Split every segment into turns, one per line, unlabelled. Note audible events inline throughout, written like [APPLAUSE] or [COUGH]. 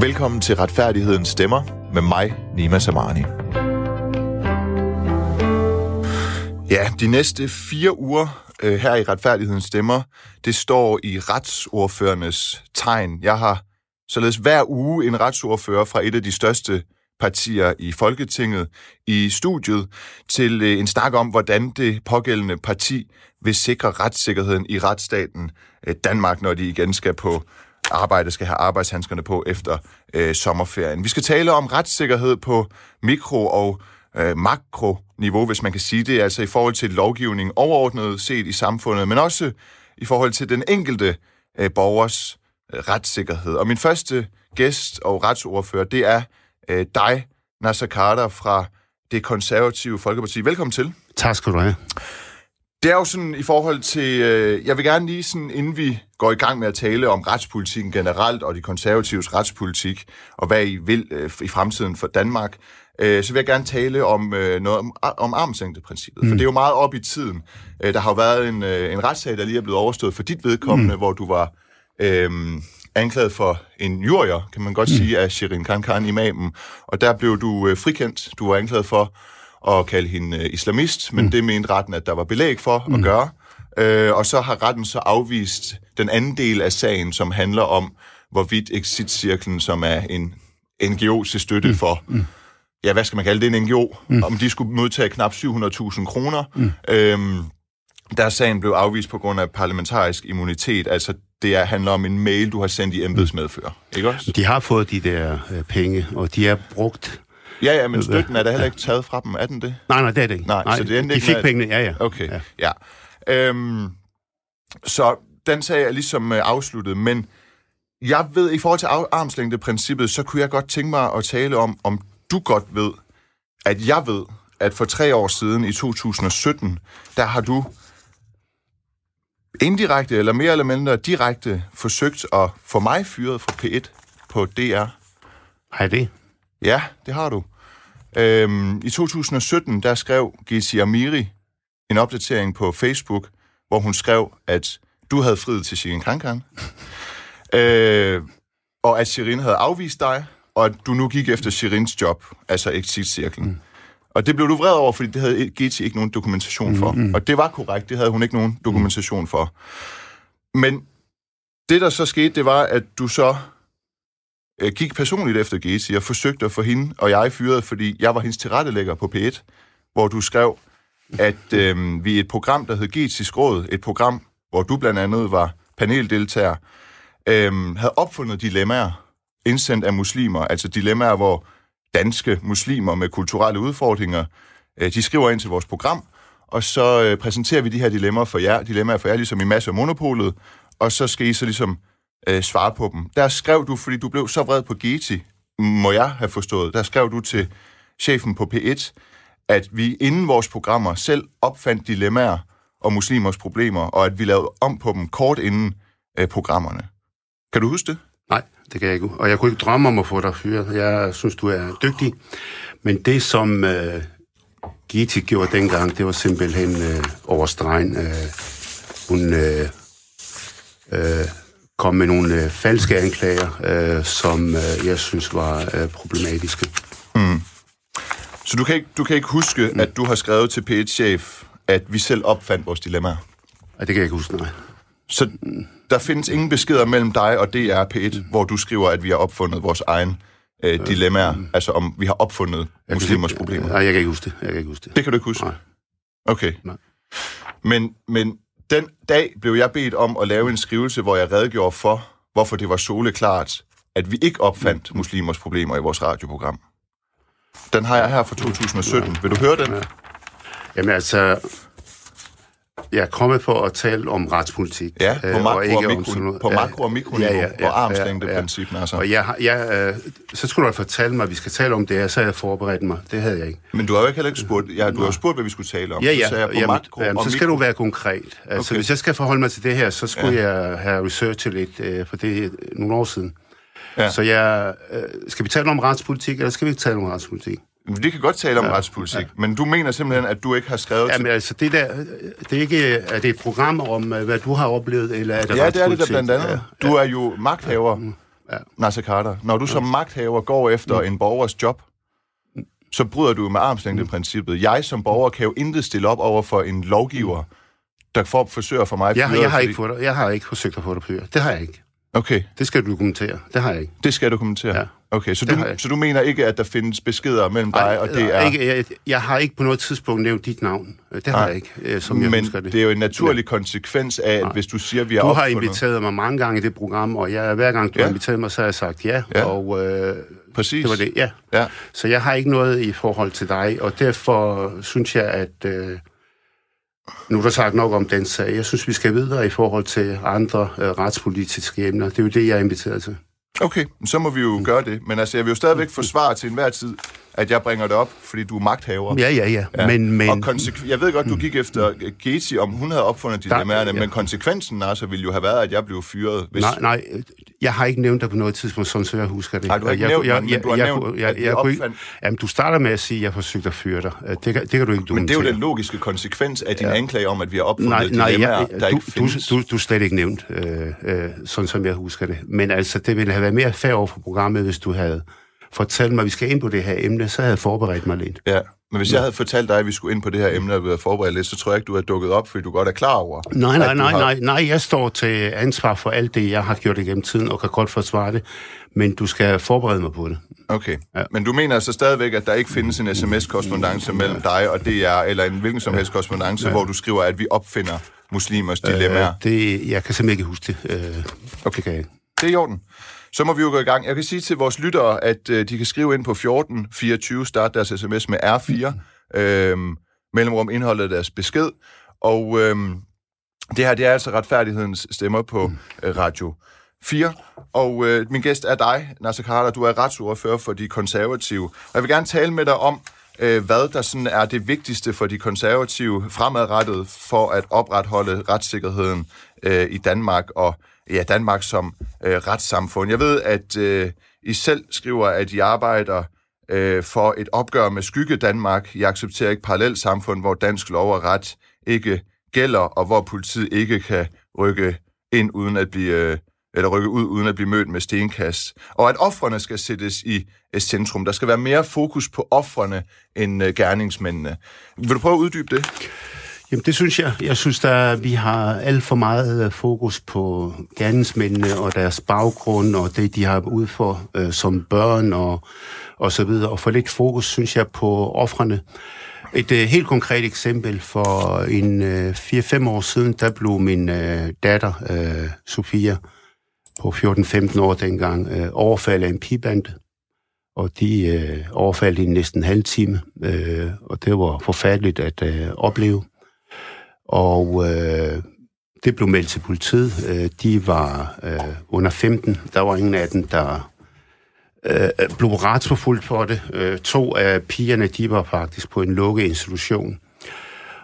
Velkommen til Retfærdighedens Stemmer med mig, Nima Samani. Ja, de næste fire uger øh, her i Retfærdighedens Stemmer, det står i retsordførernes tegn. Jeg har således hver uge en retsordfører fra et af de største partier i Folketinget i studiet til øh, en snak om, hvordan det pågældende parti vil sikre retssikkerheden i retsstaten øh, Danmark, når de igen skal på arbejde, skal have arbejdshandskerne på efter øh, sommerferien. Vi skal tale om retssikkerhed på mikro- og øh, makroniveau, hvis man kan sige det, altså i forhold til lovgivning overordnet set i samfundet, men også i forhold til den enkelte øh, borgers øh, retssikkerhed. Og min første gæst og retsordfører, det er øh, dig, Nasser Carter fra det konservative Folkeparti. Velkommen til.
Tak skal du have.
Det er jo sådan i forhold til, øh, jeg vil gerne lige sådan, inden vi går i gang med at tale om retspolitikken generelt og de konservatives retspolitik, og hvad I vil øh, i fremtiden for Danmark, øh, så vil jeg gerne tale om øh, noget om, om armslængdeprincippet. Mm. For det er jo meget op i tiden. Øh, der har jo været en, øh, en retssag, der lige er blevet overstået for dit vedkommende, mm. hvor du var øh, anklaget for en jurier, kan man godt mm. sige, af Shirin Kankan, imamen. Og der blev du øh, frikendt. Du var anklaget for at kalde hende øh, islamist, men mm. det mente retten, at der var belæg for mm. at gøre. Øh, og så har retten så afvist den anden del af sagen, som handler om, hvorvidt Exit-cirklen, som er en NGO til støtte mm. for, mm. ja, hvad skal man kalde det, en NGO, mm. om de skulle modtage knap 700.000 kroner. Mm. Øhm, der sagen blev afvist på grund af parlamentarisk immunitet, altså det er, handler om en mail, du har sendt i embedsmedfører, ikke også?
De har fået de der øh, penge, og de er brugt
Ja, ja, men støtten er da heller ikke taget fra dem, er den det?
Nej, nej, det er det ikke.
Nej, nej
så det de fik med, pengene, ja, ja.
Okay, ja. ja. Øhm, så den sag er ligesom øh, afsluttet, men jeg ved, i forhold til armslængdeprincippet, så kunne jeg godt tænke mig at tale om, om du godt ved, at jeg ved, at for tre år siden, i 2017, der har du indirekte, eller mere eller mindre direkte, forsøgt at få mig fyret fra P1 på DR.
Har jeg det?
Ja, det har du. Øhm, I 2017, der skrev Gizia Amiri en opdatering på Facebook, hvor hun skrev, at du havde friet til Shirin Kankan, [LAUGHS] øh, og at Shirin havde afvist dig, og at du nu gik efter Shirins job, altså exit-cirklen. Mm. Og det blev du vred over, fordi det havde Gizia ikke nogen dokumentation for. Mm, mm. Og det var korrekt, det havde hun ikke nogen dokumentation for. Men det, der så skete, det var, at du så øh, gik personligt efter Gezi og forsøgte at få hende og jeg fyret, fordi jeg var hendes tilrettelægger på P1, hvor du skrev, at øh, vi i et program, der hed Getisk Råd, et program, hvor du blandt andet var paneldeltager, øh, havde opfundet dilemmaer, indsendt af muslimer, altså dilemmaer, hvor danske muslimer med kulturelle udfordringer, øh, de skriver ind til vores program, og så øh, præsenterer vi de her dilemmaer for jer, dilemmaer for jer, ligesom i masse af monopolet, og så skal I så ligesom øh, svare på dem. Der skrev du, fordi du blev så vred på Geti, må jeg have forstået, der skrev du til chefen på P1, at vi inden vores programmer selv opfandt dilemmaer og muslimers problemer, og at vi lavede om på dem kort inden øh, programmerne. Kan du huske det?
Nej, det kan jeg ikke. Og jeg kunne ikke drømme om at få dig fyret. Jeg synes, du er dygtig. Men det, som øh, Giti gjorde dengang, det var simpelthen øh, overstregen. Øh, hun øh, øh, kom med nogle øh, falske anklager, øh, som øh, jeg synes var øh, problematiske. Mm.
Så du kan ikke, du kan ikke huske, mm. at du har skrevet til P1-chef, at vi selv opfandt vores dilemma?
Nej, det kan jeg ikke huske, nej.
Så der findes ingen beskeder mellem dig og DR P1, mm. hvor du skriver, at vi har opfundet vores egen øh, dilemmaer, mm. altså om vi har opfundet jeg muslimers
ikke,
problemer?
Nej, jeg kan ikke huske det. Jeg kan ikke huske det.
Det kan du ikke huske?
Nej.
Okay. Nej. Men, men den dag blev jeg bedt om at lave en skrivelse, hvor jeg redegjorde for, hvorfor det var soleklart, at vi ikke opfandt muslimers problemer i vores radioprogram. Den har jeg her fra 2017. Vil du høre den?
Jamen altså, jeg er kommet for at tale om retspolitik.
Ja, på makro- og, ikke og, mikro, om på makro- og mikroniveau, ja, ja, ja, og armslængdeprincippen. Ja, ja. Altså.
Og jeg, jeg, øh, så skulle du fortælle mig, at vi skal tale om det her, så jeg forberedt mig. Det havde jeg ikke.
Men du har jo ikke heller ikke spurgt, ja, du har spurgt, hvad vi skulle tale om.
Ja, ja.
Så, jeg på
jamen,
makro
jamen, så skal mikro. du være konkret. Altså, okay. hvis jeg skal forholde mig til det her, så skulle ja. jeg have researchet lidt, øh, for det er nogle år siden. Ja. Så jeg, øh, skal vi tale om retspolitik, eller skal vi ikke tale om retspolitik?
Vi kan godt tale om ja, retspolitik, ja. men du mener simpelthen, at du ikke har skrevet...
Jamen altså, det der, det er ikke... Er det et program om, hvad du har oplevet, eller er det
Ja, det er det der blandt andet. Ja. Du er jo magthaver
Ja.
Nasser Carter, når du som magthaver går efter en borgers job, så bryder du med armslængdeprincippet. Jeg som borger kan jo intet stille op over for en lovgiver, der får forsøger for mig.
Jeg,
fyret,
jeg, har
fordi-
ikke fået, jeg har ikke forsøgt at få dig på. Det har jeg ikke.
Okay,
Det skal du dokumentere. Det har jeg ikke.
det skal du kommentere.
Ja.
Okay, så
Det
du, så du mener ikke, at der findes beskeder mellem dig, og det er...
Ikke, jeg, jeg har ikke på noget tidspunkt nævnt dit navn. Det har jeg ikke, øh, som jeg
men
det.
det er jo en naturlig konsekvens af, at hvis du siger, at vi har
Du har inviteret mig mange gange i det program, og jeg, hver gang du
Ja.
har inviteret mig, så har jeg sagt ja.
Ja.
Og øh,
Præcis.
det var det, ja.
Ja.
Så jeg har ikke noget i forhold til dig, og derfor synes jeg, at... Øh, nu er der sagt nok om den sag. Jeg synes, vi skal videre i forhold til andre øh, retspolitiske emner. Det er jo det, jeg er inviteret til.
Okay, så må vi jo gøre det. Men altså, jeg vil jo stadigvæk forsvare til enhver tid, at jeg bringer det op, fordi du er magthaver.
Ja, ja, ja. ja. Men, men,
Og konsekv- jeg ved godt, du gik efter Geti, om hun havde opfundet dilemmaerne,
ja.
men konsekvensen altså ville jo have været, at jeg blev fyret. Hvis...
Nej, nej, jeg har ikke nævnt dig på noget tidspunkt, sådan så jeg husker det.
Nej, du har ikke
jeg,
nævnt
jeg, jeg,
men du har
jeg,
nævnt,
jeg, jeg, jeg, kunne ikke-
opfandt-
Jamen, du starter med at sige, at jeg forsøgte at fyre dig. Det kan, det kan du ikke dokumentere.
Men det er jo den logiske konsekvens af din ja. anklage om, at vi har opfundet
Nej, nej,
dilemmaer,
jeg,
der
du,
ikke
du,
findes.
du, du er slet ikke nævnt, øh, øh, sådan som jeg husker det. Men altså, det ville have været mere fair over for programmet, hvis du havde fortalt mig, at vi skal ind på det her emne, så havde jeg forberedt mig lidt.
Ja, men hvis jeg havde fortalt dig, at vi skulle ind på det her emne, og vi havde forberedt lidt, så tror jeg ikke, du havde dukket op, fordi du godt er klar over.
Nej, nej, nej,
har-
nej, nej, jeg står til ansvar for alt det, jeg har gjort igennem tiden, og kan godt forsvare det, men du skal forberede mig på det.
Okay, ja.
Ja.
men du mener altså stadigvæk, at der ikke findes en sms-korrespondence mellem dig og DR, eller en hvilken som helst korrespondence, ja. hvor du skriver, at vi opfinder muslimers dilemmaer.
Øh, det, jeg kan simpelthen ikke huske det. Øh, okay. Det kan jeg.
Det er i orden. Så må vi jo gå i gang. Jeg kan sige til vores lyttere, at øh, de kan skrive ind på 14 24, starte deres sms med R4, øh, mellemrum indholdet af deres besked. Og øh, det her, det er altså retfærdighedens stemmer på øh, Radio 4. Og øh, min gæst er dig, Nasser Carter. Du er retsordfører for de konservative. Og jeg vil gerne tale med dig om, øh, hvad der sådan er det vigtigste for de konservative fremadrettet for at opretholde retssikkerheden øh, i Danmark og ja, Danmark som øh, retssamfund. Jeg ved, at øh, I selv skriver, at I arbejder øh, for et opgør med skygge Danmark. I accepterer ikke parallelt samfund, hvor dansk lov og ret ikke gælder, og hvor politiet ikke kan rykke ind uden at blive øh, eller rykke ud uden at blive mødt med stenkast. Og at offrene skal sættes i et centrum. Der skal være mere fokus på offrene end øh, gerningsmændene. Vil du prøve at uddybe det?
Jamen, det synes jeg. Jeg synes, at vi har alt for meget øh, fokus på gerningsmændene og deres baggrund, og det, de har ud for øh, som børn og, og så videre. Og for lidt fokus, synes jeg, på offrene. Et øh, helt konkret eksempel for en øh, 4-5 år siden, der blev min øh, datter, øh, Sofia, på 14-15 år dengang, øh, overfaldet af en pibande. Og de øh, overfaldt i næsten en halv time, øh, og det var forfærdeligt at øh, opleve. Og øh, det blev meldt til politiet. Øh, de var øh, under 15. Der var ingen af dem, der øh, blev retsforfulgt for det. Øh, to af pigerne, de var faktisk på en lukket institution.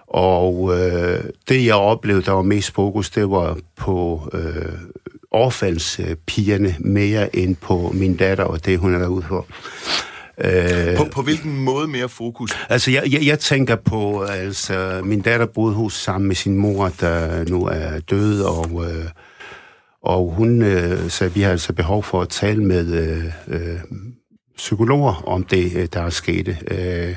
Og øh, det, jeg oplevede, der var mest fokus, det var på øh, overfaldspigerne mere end på min datter og det, hun er været for. Øh,
På, på hvilken måde mere fokus?
Altså, jeg, jeg, jeg tænker på, altså, min datter boede hos sammen med sin mor, der nu er død, og, øh, og hun øh, sagde, vi har altså behov for at tale med øh, øh, psykologer om det, øh, der er sket. Øh,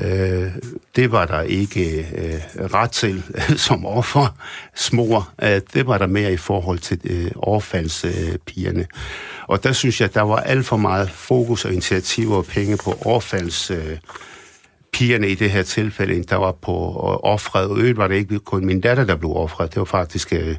øh, det var der ikke øh, ret til [LAUGHS] som offer, smor. Øh, det var der mere i forhold til øh, overfaldspigerne. Og der synes jeg, der var alt for meget fokus og initiativer og penge på overfalds... Øh, pigerne i det her tilfælde, end der var på øh, offret. Og øvrigt var det ikke kun min datter, der blev offret. Det var faktisk øh,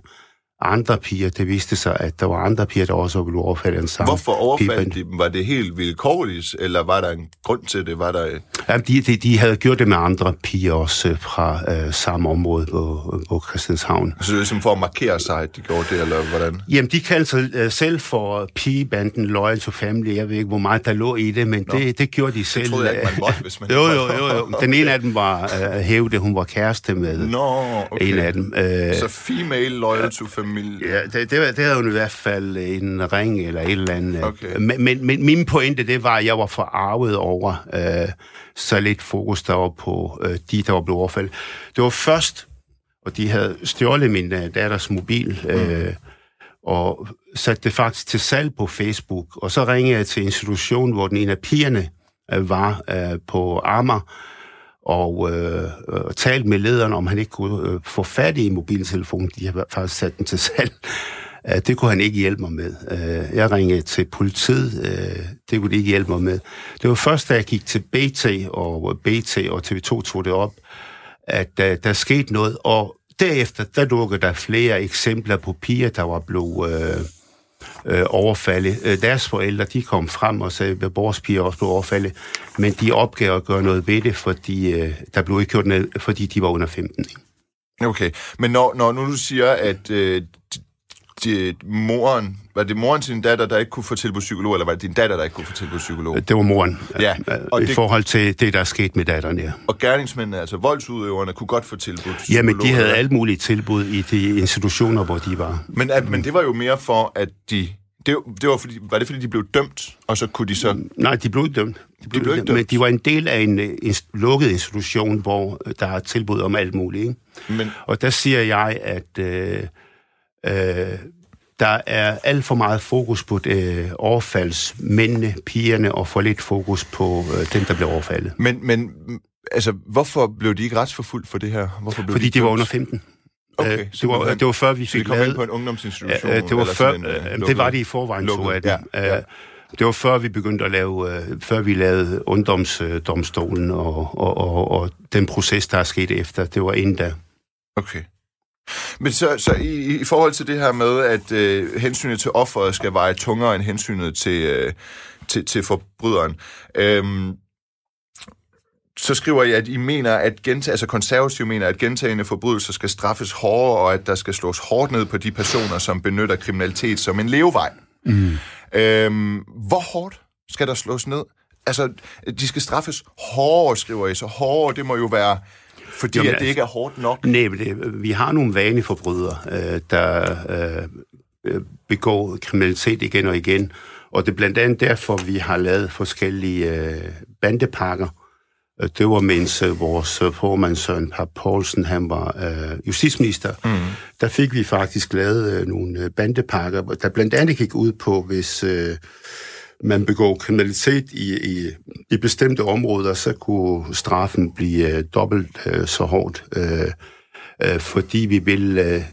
andre piger. Det viste sig, at der var andre piger, der også blev overfaldet den samme
Hvorfor overfaldt de dem? Var det helt vilkårligt, eller var der en grund til det? Var der...
Jamen, de, de, de havde gjort det med andre piger også øh, fra øh, samme område på, på Christianshavn.
Så det er ligesom for at markere sig, at de gjorde det, eller hvordan?
Jamen, de kaldte sig øh, selv for pigebanden Loyal to Family. Jeg ved ikke, hvor meget der lå i det, men det, det gjorde de selv.
Det troede jeg ikke, man måtte, hvis man... [LAUGHS]
Jo, jo, jo, jo. Den ene af dem var øh, hævde, hun var kæreste med
Nå, okay.
en af dem. Øh,
Så female loyal to familie.
Ja, det, det, var- det havde hun i hvert fald en ring eller et eller andet.
Okay.
Men, men, men min pointe, det var, at jeg var forarvet over øh, så lidt fokus, der var på øh, de, der var blevet overfaldet. Det var først, og de havde stjålet min øh, datters mobil, øh, og satte det faktisk til salg på Facebook. Og så ringede jeg til institutionen, hvor den ene af pigerne øh, var øh, på Amager, og øh, øh, talt med lederen, om han ikke kunne øh, få fat i mobiltelefonen. De har faktisk sat den til salg. Øh, det kunne han ikke hjælpe mig med. Øh, jeg ringede til politiet. Øh, det kunne de ikke hjælpe mig med. Det var først, da jeg gik til BT, og øh, BT og TV2 tog det op, at øh, der skete noget. Og derefter, der dukkede der flere eksempler på piger, der var blevet... Øh, øh, overfalde. Øh, deres forældre, de kom frem og sagde, at vores piger også blev overfaldet, men de opgav at gøre noget ved det, fordi øh, der blev ikke gjort noget, fordi de var under 15.
Okay, men når, når nu du siger, at øh, de, moren, var det moren til din datter, der ikke kunne få tilbudt psykolog, eller var det din datter, der ikke kunne få tilbudt psykolog?
Det var moren,
ja.
Og i det, forhold til det, der er sket med datteren, ja.
Og gerningsmændene, altså voldsudøverne, kunne godt få tilbudt
psykolog? Jamen, de havde alt muligt tilbud i de institutioner, hvor de var.
Men, at, men det var jo mere for, at de det, det var, fordi, var det, fordi de blev dømt, og så kunne de så...
Nej, de blev dømt. De blev, de blev dømt. Men de var en del af en, en lukket institution, hvor der er tilbud om alt muligt. Ikke? Men... Og der siger jeg, at øh, øh, der er alt for meget fokus på det, øh, overfaldsmændene, pigerne, og for lidt fokus på øh, dem, der blev overfaldet.
Men, men altså, hvorfor blev de ikke retsforfulgt for det her? Hvorfor blev
Fordi de, de var under 15.
Okay,
øh, det, var, det var før vi fik
de kom lavet... ind på en ungdomsinstitution?
Ja, det var før, en, uh, det var det i forvejen, lukket. så at ja, ja. Uh, det var før vi begyndte at lave, uh, før vi lavede ungdomsdomstolen og, og, og, og den proces, der er sket efter. Det var inden da.
Okay. Men så, så i, i forhold til det her med, at øh, hensynet til offeret skal veje tungere end hensynet til, øh, til, til forbryderen, øh, så skriver I, at I mener, at gentag, altså konservative mener, at gentagende forbrydelser skal straffes hårdere, og at der skal slås hårdt ned på de personer, som benytter kriminalitet som en levevej. Mm. Øhm, hvor hårdt skal der slås ned? Altså, de skal straffes hårdere, skriver I, så hårdere, det må jo være fordi Jamen, at det ikke er hårdt nok?
Nej, men det, vi har nogle vaneforbrydere, øh, der øh, øh, begår kriminalitet igen og igen, og det er blandt andet derfor, vi har lavet forskellige øh, bandepakker. Øh, det var mens øh, vores øh, formand Søren Papp Poulsen, han var øh, justitsminister. Mm. Der fik vi faktisk lavet øh, nogle bandepakker, der blandt andet gik ud på, hvis... Øh, man begår kriminalitet i, i, i bestemte områder, så kunne straffen blive uh, dobbelt uh, så hårdt, uh, uh, fordi vi vil uh,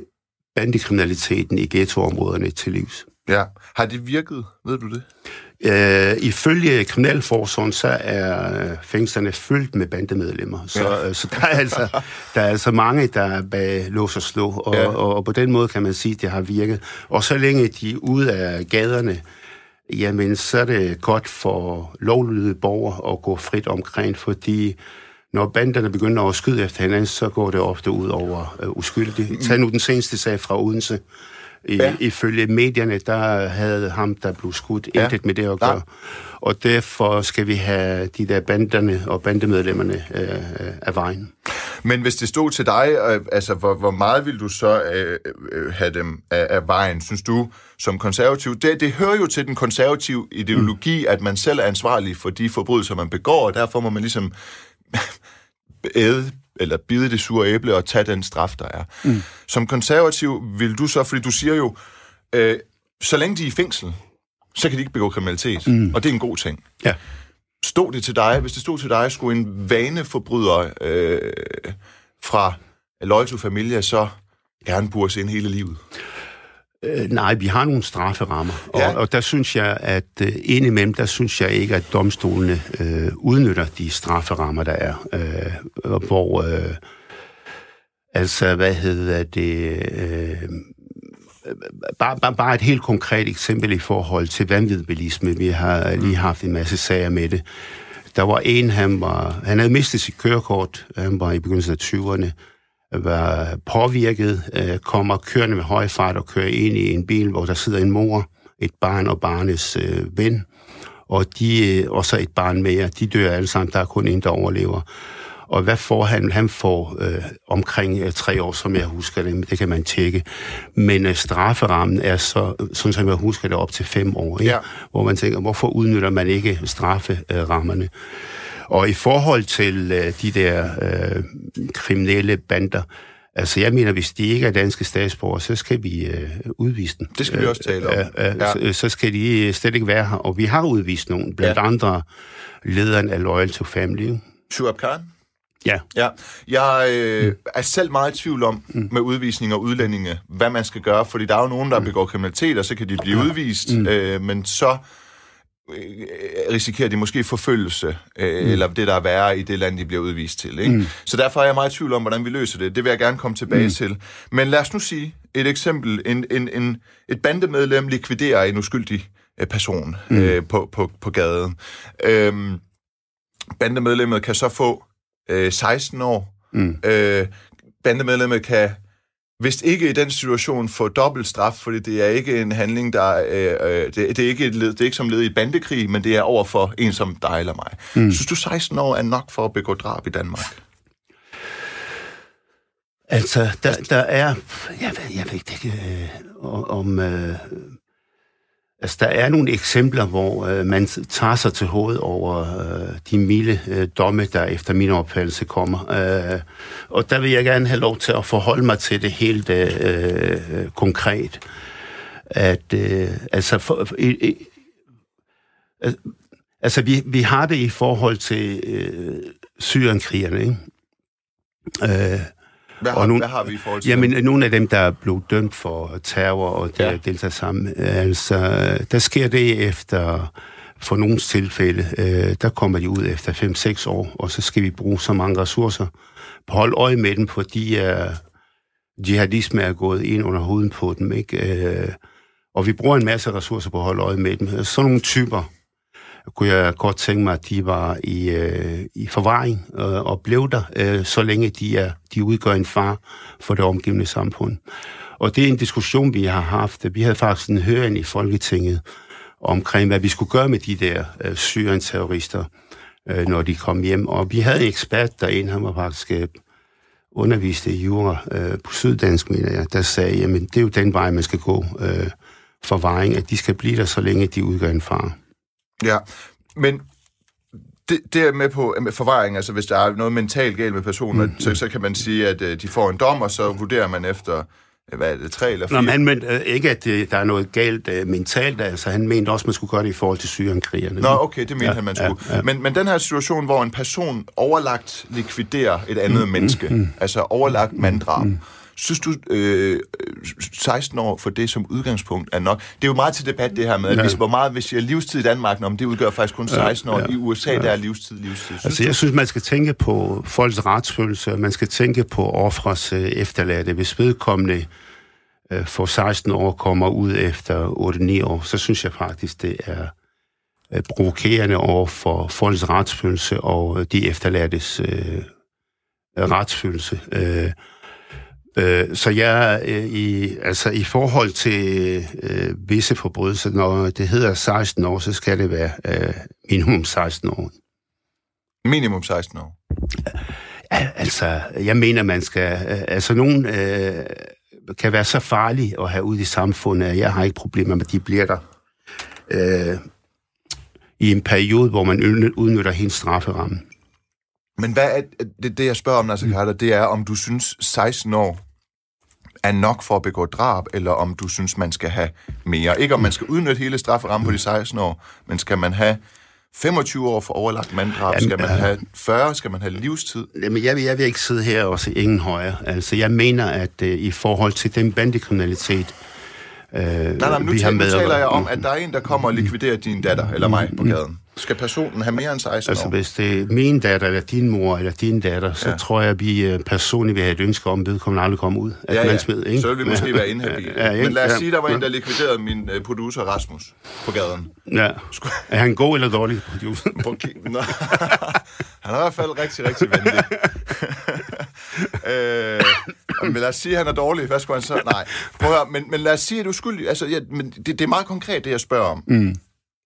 bandekriminaliteten i ghettoområderne til livs.
Ja. Har det virket? Ved du det?
Uh, ifølge Kriminalforsorgen, så er fængslerne fyldt med bandemedlemmer. Så, ja. uh, så der, er altså, der er altså mange, der er bag lås og slå, og, ja. og, og på den måde kan man sige, at det har virket. Og så længe de er ude af gaderne, jamen så er det godt for lovlydige borgere at gå frit omkring, fordi når banderne begynder at skyde efter hinanden, så går det ofte ud over uh, uskyldige. Tag nu den seneste sag fra Odense. I, ja. Ifølge medierne, der havde ham, der blev skudt, ja. intet med det at gøre. Ja. Og derfor skal vi have de der banderne og bandemedlemmerne øh, af vejen.
Men hvis det stod til dig, øh, altså hvor, hvor meget vil du så øh, øh, have dem af, af vejen, synes du, som konservativ? Det, det hører jo til den konservative ideologi, mm. at man selv er ansvarlig for de forbrydelser, man begår, og derfor må man ligesom [LAUGHS] æde eller bide det sure æble og tage den straf, der er. Mm. Som konservativ vil du så, fordi du siger jo, øh, så længe de er i fængsel, så kan de ikke begå kriminalitet, mm. og det er en god ting.
Ja.
Stod det til dig, hvis det stod til dig, skulle en vaneforbryder øh, fra Loyal Familia så gerne burde ind hele livet?
Øh, nej, vi har nogle strafferammer, ja. og, og der synes jeg, at øh, indimellem, der synes jeg ikke, at domstolene øh, udnytter de strafferammer, der er, øh, hvor, øh, altså, hvad hedder det, øh, bare, bare, bare et helt konkret eksempel i forhold til vanvidbilisme. Vi har lige mm. haft en masse sager med det. Der var en, han, var, han havde mistet sit kørekort, han var i begyndelsen af 20'erne, var påvirket, øh, kommer kørende med høj fart og kører ind i en bil, hvor der sidder en mor, et barn og barnets øh, ven, og, de, øh, og så et barn mere. De dør alle sammen, der er kun en, der overlever. Og hvad får han? Han får øh, omkring øh, tre år, som jeg husker det, det kan man tjekke. Men øh, strafferammen er så, sådan som jeg husker det, op til fem år. Ikke? Ja. Hvor man tænker, hvorfor udnytter man ikke strafferammerne? Øh, og i forhold til øh, de der øh, kriminelle bander, Altså, jeg mener, hvis de ikke er danske statsborgere, så skal vi øh, udvise dem.
Det skal vi også tale om.
Øh, øh,
Ja.
så, så skal de øh, slet ikke være her. Og vi har udvist nogen, blandt
ja.
andre lederen af Loyal to Family.
Shuab Khan?
Ja.
Ja, jeg øh, er selv meget i tvivl om mm. med udvisning og udlændinge, hvad man skal gøre, fordi der er jo nogen, der begår kriminalitet, og så kan de blive udvist, mm. øh, men så øh, risikerer de måske forfølgelse, øh, mm. eller det, der er værre i det land, de bliver udvist til. Ikke? Mm. Så derfor er jeg meget i tvivl om, hvordan vi løser det. Det vil jeg gerne komme tilbage mm. til. Men lad os nu sige et eksempel. En, en, en, et bandemedlem likviderer en uskyldig øh, person mm. øh, på, på, på gaden. Øhm, bandemedlemmet kan så få øh, 16 år.
Mm.
Øh, bandemedlemmet kan hvis ikke i den situation få dobbelt straf, fordi det er ikke en handling, der øh, øh, det, det, er ikke et led, det er ikke som led i et bandekrig, men det er over for en som dig eller mig. Mm. Synes du 16 år er nok for at begå drab i Danmark?
Altså, der, der er... Jeg ved, jeg ved ikke øh, om... Øh, altså, der er nogle eksempler, hvor øh, man tager sig til hovedet over øh, de milde øh, domme, der efter min opfattelse kommer. Øh, og der vil jeg gerne have lov til at forholde mig til det helt øh, øh konkret. At, øh, altså, for, øh, øh, altså vi, vi har det i forhold til øh, syrenkrigerne, ikke? Øh,
hvad har,
Og nu-
hvad har vi i forhold til
Jamen,
dem?
nogle af dem, der er blevet dømt for terror og
Ja.
ja. deltager sammen, altså, der sker det efter, for nogle tilfælde, øh, der kommer de ud efter 5-6 år, og så skal vi bruge så mange ressourcer på at holde øje med dem, fordi uh, jihadisme er gået ind under huden på dem, ikke? Øh, og vi bruger en masse ressourcer på at holde øje med dem. Sådan nogle typer kunne jeg godt tænke mig, at de var i, øh, i forvaring øh, og blev der, øh, så længe de, er, de udgør en far for det omgivende samfund. Og det er en diskussion, vi har haft. Vi havde faktisk en høring i Folketinget omkring, hvad vi skulle gøre med de der øh, syrienterrorister, øh, når de kom hjem. Og vi havde en ekspert derinde, han var faktisk øh, underviste i jura øh, på Syddansk, mener jeg, der sagde, jamen det er jo den vej, man skal gå øh, forvaring, at de skal blive der, så længe de udgør en far.
Ja, men det, det er med på med forvaring, altså hvis der er noget mentalt galt med personen, mm. så, så kan man sige, at øh, de får en dom, og så vurderer man efter, øh, hvad er det, tre eller
Nå,
fire?
men han mente øh, ikke, at øh, der er noget galt øh, mentalt, altså han mente også, at man skulle gøre det i forhold til syrienkrigerne.
Nå, okay, det mente ja, han, man skulle. Ja, ja. Men, men den her situation, hvor en person overlagt likviderer et andet mm, menneske, mm, altså overlagt manddrab, mm. Synes du, øh, 16 år for det som udgangspunkt er nok? Det er jo meget til debat, det her med, at
Ja.
hvis, hvor meget, hvis jeg er livstid i Danmark, om det udgør faktisk kun 16 år.
ja,
I USA, der er livstid, livstid. Synes
Altså, jeg synes, man skal tænke på folks retsfølelse, og man skal tænke på offres øh, efterladte. Hvis vedkommende øh, for 16 år kommer ud efter 8-9 år, så synes jeg faktisk, det er øh, provokerende over for folks retsfølelse og de efterladtes øh, retsfølelse. Øh, øh, så jeg øh, i, altså i forhold til øh, visse forbrydelser, når det hedder 16 år, så skal det være øh, minimum 16 år.
Minimum 16 år.
Ja, altså, jeg mener, man skal... Øh, altså, nogen øh, kan være så farlige at have ud i samfundet, jeg har ikke problemer med, at de bliver der øh, i en periode, hvor man udny- udnytter hele strafferammen.
Men hvad er det, det jeg spørger om, Nasser Carter, det er, om du synes 16 år er nok for at begå drab, eller om du synes, man skal have mere. Ikke om man skal udnytte hele strafferammen på de 16 år, men skal man have 25 år for overlagt manddrab?
Jamen,
Skal man have 40? Skal man have livstid?
Jamen, jeg, vil- jeg vil ikke sidde her og se ingen højere. Altså, jeg mener, at øh, i forhold til den bandekriminalitet, øh,
Nej, nej, nu,
vi har
taler, nu
med...
taler jeg om, at der er en, der kommer og likviderer din datter, eller mig, på gaden. Skal personen have mere end 16
Altså,
år?
hvis det er min datter, eller din mor, eller din datter, så
Ja.
ja. tror jeg, at vi øh, personligt vil have et ønske om, at vedkommende aldrig kommer ud af
Ja, ja.
mandsmed, ikke?
Så vil vi måske være [LAUGHS] inhabile.
Ja, ja,
Men lad os
ja.
sige, der var en, der likviderede min øh, producer Rasmus på gaden.
Ja. Er han god eller dårlig producer?
At [LAUGHS] han er i hvert fald rigtig, rigtig venlig. [LAUGHS] øh, men lad os sige, at han er dårlig. Hvad skulle han så? Nej. Prøv at høre, men, men lad os sige, at du skyldig. Altså, ja, men det, det er meget konkret, det jeg spørger om.
Mm.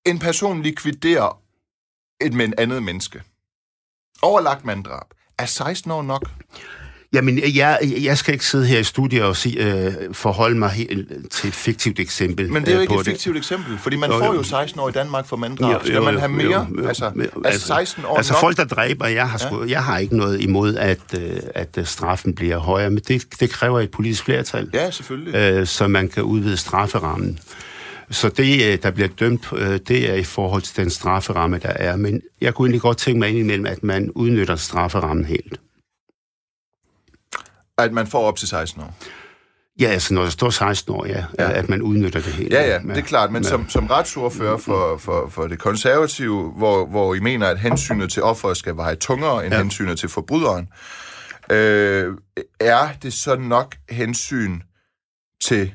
En person likviderer et men andet menneske. Overlagt manddrab. Er 16 år nok?
Jamen, jeg, jeg skal ikke sidde her i studiet og sige, øh, forholde mig helt til et fiktivt eksempel.
Men det er jo
øh,
ikke et fiktivt eksempel, fordi man
Jo,
får
jo.
jo 16 år i Danmark for manddrab.
Jo,
Skal
jo,
man
jo,
have mere?
jo,
Altså,
jo,
altså 16 år
Altså
nok?
folk, der dræber, jeg har, sgu, jeg har ikke noget imod, at, øh, at øh, straffen bliver højere, men det, det kræver et politisk flertal,
Ja, selvfølgelig.
øh, så man kan udvide strafferammen. Så det, øh, der bliver dømt, øh, det er i forhold til den strafferamme, der er. Men jeg kunne egentlig godt tænke mig indimellem, at man udnytter strafferammen helt.
At man får op til 16 år.
Ja, altså når der står 16 år, ja,
Ja.
ja. at man udnytter det helt.
Ja, ja, det er klart, men som, som retsordfører for, for, for det konservative, hvor, hvor I mener, at hensynet til offeret skal veje tungere end ja.
Ja.
hensynet til forbryderen, øh, er det så nok hensyn til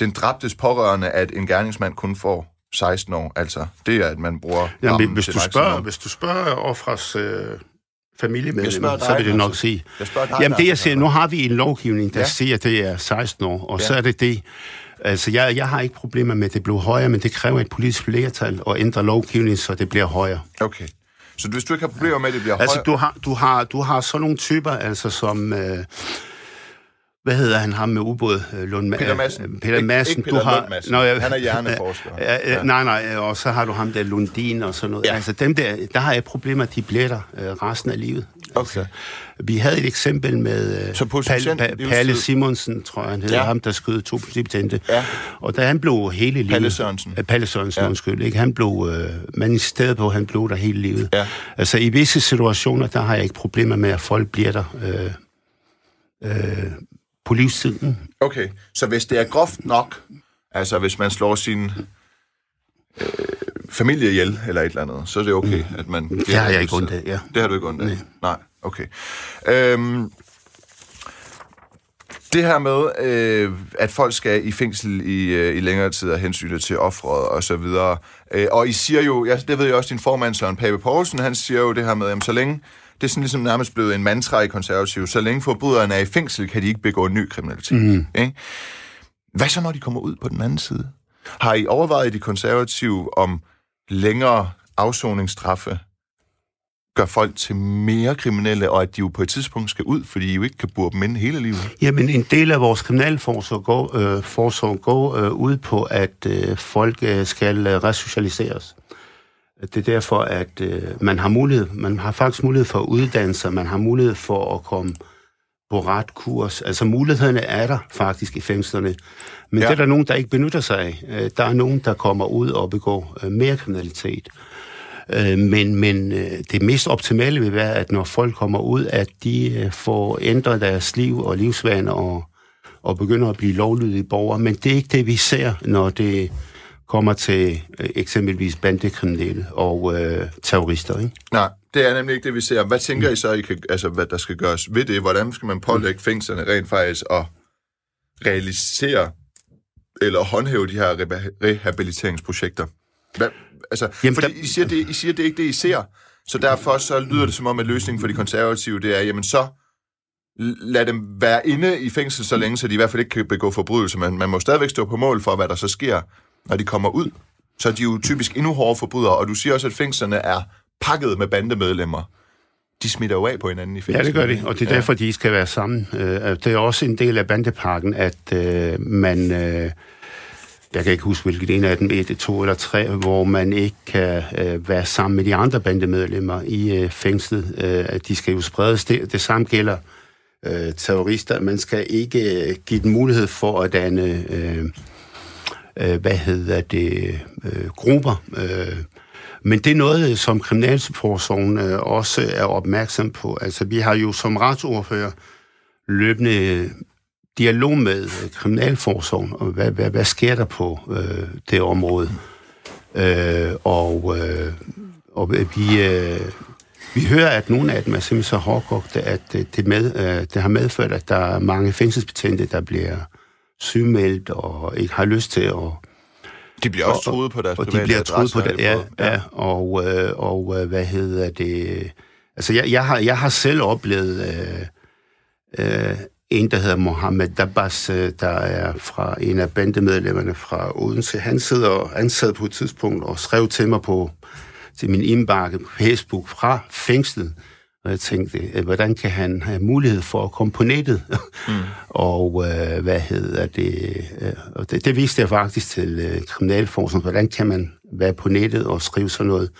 den dræbtes pårørende, at en gerningsmand kun får 16 år? Altså, det er, at man bruger
Ja,
rammen
men hvis,
til
du spørger, hvis du spørger offres øh, familiemedlemmer, så vil det nok
Lasse.
sige.
Jeg dig,
Jamen det, jeg
Lasse,
siger, nu har vi en lovgivning, der
Ja.
siger, at det er 16 år, og
Ja.
så er det det. Altså, jeg, jeg har ikke problemer med, at det bliver højere, men det kræver et politisk flertal at ændre lovgivningen, så det bliver højere.
Okay. Så hvis du ikke har problemer med, at det bliver
Altså,
højere...
du har, du har, du har sådan nogle typer, altså som... Øh, hvad hedder han ham med ubåd? Øh, Lund,
Peter Madsen.
Øh, Peter
Ikke-
Madsen.
ikke Peter
du har,
Lund Madsen.
Nå, jeg,
Han er hjerneforsker. [LAUGHS]
Ja, ja. Nej, nej, og så har du ham der Lundin og sådan noget.
Ja.
Altså dem der, der har jeg problemer, at de blætter øh, resten af livet.
Okay.
Altså, vi havde et eksempel med øh, Palle,
livstid.
Palle Simonsen, tror jeg han hedder,
Ja.
ham der skød to politibetjente.
Ja.
Og da han blev hele livet...
Palle Sørensen.
Øh, Palle Sørensen,
Ja.
undskyld. Ikke? Han blev... Øh, man i stedet på, han blev der hele livet.
Ja.
Altså i visse situationer, der har jeg ikke problemer med, at folk bliver der øh, øh, på livstiden.
Okay, så hvis det er groft nok, altså hvis man slår sin øh, familie ihjel eller et eller andet, så er det okay, at man...
Det har jeg ikke ondt af, ja.
Det har du ikke ondt af? Nej. Nej, okay. Øhm, det her med, øh, at folk skal i fængsel i, øh, i længere tid af hensynet til offeret og så videre. Øh, og I siger jo, ja, det ved jeg også, din formand Søren Pape Poulsen, han siger jo det her med, jamen så længe, det er sådan ligesom nærmest blevet en mantra i konservativ, så længe forbryderne er i fængsel, kan de ikke begå ny kriminalitet. Mm. Ikke? Hvad så, når de kommer ud på den anden side? Har I overvejet de konservative om længere afsoningsstraffe gør folk til mere kriminelle, og at de jo på et tidspunkt skal ud, fordi I jo ikke kan bure dem inde hele livet?
Jamen, en del af vores kriminalforsorg går, øh, forsorg går øh, ud på, at øh, folk øh, skal øh, resocialiseres. Det er derfor, at øh, man har mulighed, man har faktisk mulighed for at uddanne sig, man har mulighed for at komme på ret kurs. Altså mulighederne er der faktisk i fængslerne, men
Ja.
det er der nogen, der ikke benytter sig af. Øh, Der er nogen, der kommer ud og begår øh, mere kriminalitet. Øh, Men, men øh, det mest optimale vil være, at når folk kommer ud, at de øh, får ændret deres liv og livsvaner og, og begynder at blive lovlydige borgere. Men det er ikke det, vi ser, når det kommer til øh, eksempelvis bandekriminelle og øh, terrorister. Ikke?
Nej, det er nemlig ikke det, vi ser. Hvad tænker I så, I kan, altså, hvad der skal gøres ved det? Hvordan skal man pålægge fængslerne rent faktisk at realisere eller håndhæve de her reha- rehabiliteringsprojekter? Hvad, altså, Jamen,
Jamen,
fordi
der-
I siger, det, I siger, det er ikke det, I ser. Så derfor så lyder det som om, at løsningen for de konservative, det er, jamen så lad dem være inde i fængsel så længe, så de i hvert fald ikke kan begå forbrydelser. Men man må stadigvæk stå på mål for, hvad der så sker, når de kommer ud. Så er de jo typisk endnu hårdere forbrydere, og du siger også, at fængslerne er pakket med bandemedlemmer. De smitter jo af på hinanden i fængsel.
Ja, det gør de, og det er
Ja.
derfor, de skal være sammen. Øh, Det er også en del af bandepakken, at øh, man... øh, Jeg kan ikke huske, hvilket en af dem, et, to eller tre, hvor man ikke kan være sammen med de andre bandemedlemmer i fængslet. At de skal jo spredes. Det, det samme gælder terrorister. Man skal ikke give dem mulighed for at danne, øh, hvad hedder det, øh, grupper. Øh, men det er noget, som Kriminalforsorgen øh, også er opmærksom på. Altså, vi har jo som retsordfører løbende dialog med Kriminalforsorgen, og hvad, hvad, hvad sker der på øh, det område. Øh, og, øh, og vi, øh, vi hører, at nogle af dem er simpelthen så hårdkogte, at øh, det, med, øh, det har medført, at der er mange fængselsbetjente, der bliver sygemeldt og ikke har lyst til at
De bliver også
og-
truet på deres
og de
private
bliver truet på det, ja,
på-
ja. og, øh, og øh, hvad hedder det, altså jeg, jeg, har, jeg har selv oplevet øh, øh, en, der hedder Mohammed Dabas, øh, der er fra en af bandemedlemmerne fra Odense, han sidder, han sad på et tidspunkt og skrev til mig på til min indbakke på Facebook fra fængslet, Og jeg tænkte, øh, hvordan kan han have mulighed for at komme på nettet? Mm. [LAUGHS] og øh, hvad hedder det? Øh, og det? Det viste jeg faktisk til øh, Kriminalforskning. Hvordan kan man være på nettet og skrive sådan noget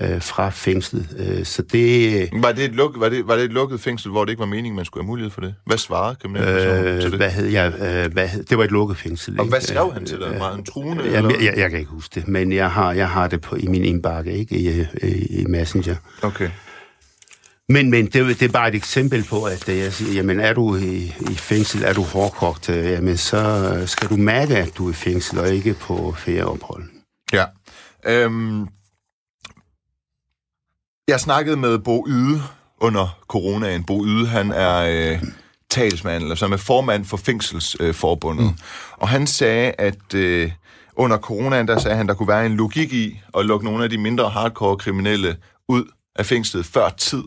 øh, fra fængslet? Øh, så det...
Var det, et luk, var, det, var det et lukket fængsel, hvor det ikke var meningen, man skulle have mulighed for det? Hvad svarede Kriminalforskningen øh, til det?
Hvad hed jeg? Øh, hvad hed, det var et lukket fængsel.
Og hvad skrev han til dig? Var han truende?
Øh, jeg, jeg, jeg kan ikke huske det, men jeg har, jeg har det på, i min indbakke, ikke? I, i, i Messenger.
Okay.
Men, men det, det er bare et eksempel på, at jeg siger, jamen er du i, i fængsel, er du hårdkogt, øh, jamen så skal du mærke, at du er i fængsel, og ikke på ferieophold.
Ja. Øhm, jeg snakkede med Bo Yde under coronaen. Bo Yde, han er øh, talsmand, eller som er formand for Fængselsforbundet. Øh, mm. Og han sagde, at øh, under coronaen, der sagde han, der kunne være en logik i at lukke nogle af de mindre hardcore kriminelle ud af fængslet før tid,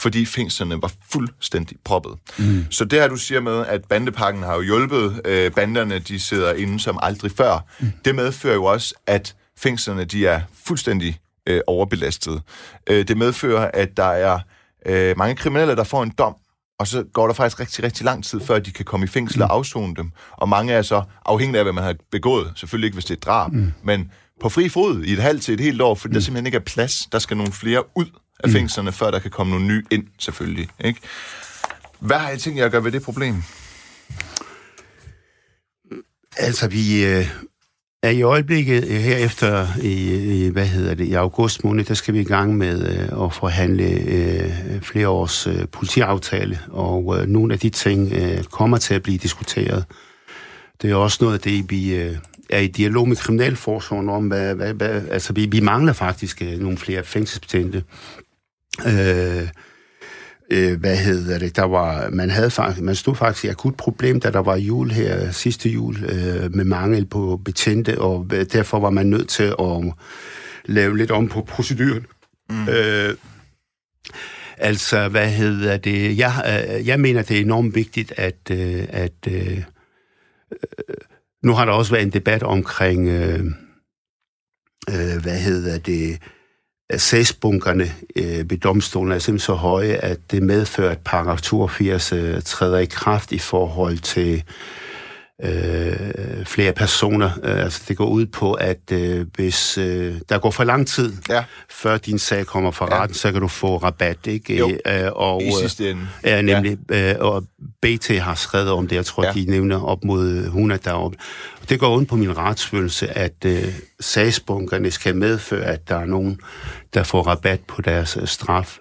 fordi fængslerne var fuldstændig proppet. Mm. Så det her, du siger med, at bandepakken har jo hjulpet, øh, banderne de sidder inde som aldrig før, mm. det medfører jo også, at fængslerne de er fuldstændig øh, overbelastet. Øh, det medfører, at der er øh, mange kriminelle, der får en dom, og så går der faktisk rigtig, rigtig lang tid, før de kan komme i fængsel og mm. afzone dem. Og mange er så afhængige af, hvad man har begået. Selvfølgelig ikke, hvis det er drab, mm. men på fri fod i et halvt til et helt år, fordi mm. der simpelthen ikke er plads. Der skal nogle flere ud af mm. fængslerne, før der kan komme nogle nye ind, selvfølgelig. Ikke? Hvad har I tænkt jer at gøre ved det problem?
Altså, vi øh, er i øjeblikket øh, herefter i, i, hvad hedder det, i august måned, der skal vi i gang med øh, at forhandle øh, flere års øh, politiaftale, og øh, nogle af de ting øh, kommer til at blive diskuteret. Det er også noget af det, vi øh, er i dialog med Kriminalforsorgen om, hvad, hvad, hvad, altså vi, vi mangler faktisk øh, nogle flere fængselsbetjente. Øh, øh, hvad hedder det, der var, man havde faktisk, man stod faktisk i akut problem, da der var jul her sidste jul, øh, med mangel på betjente, og derfor var man nødt til at lave lidt om på proceduren. Mm. Øh, altså, hvad hedder det, jeg, øh, jeg mener, det er enormt vigtigt, at, øh, at øh, øh nu har der også været en debat omkring, øh, øh, hvad hedder det, sagsbunkerne øh, ved domstolen er simpelthen så høje, at det medfører, at paragraf 82 øh, træder i kraft i forhold til øh, flere personer. Øh, altså det går ud på, at øh, hvis øh, der går for lang tid, ja. før din sag kommer fra ja. retten, så kan du få rabat. Ikke?
Jo, øh, og, i sidste ende.
Ja, nemlig. Ja. Øh, og BT har skrevet om det. Jeg tror, ja. de nævner op mod 100 deroppe. Det går ondt på min retsfølelse, at øh, sagsbunkerne skal medføre, at der er nogen, der får rabat på deres øh, straf.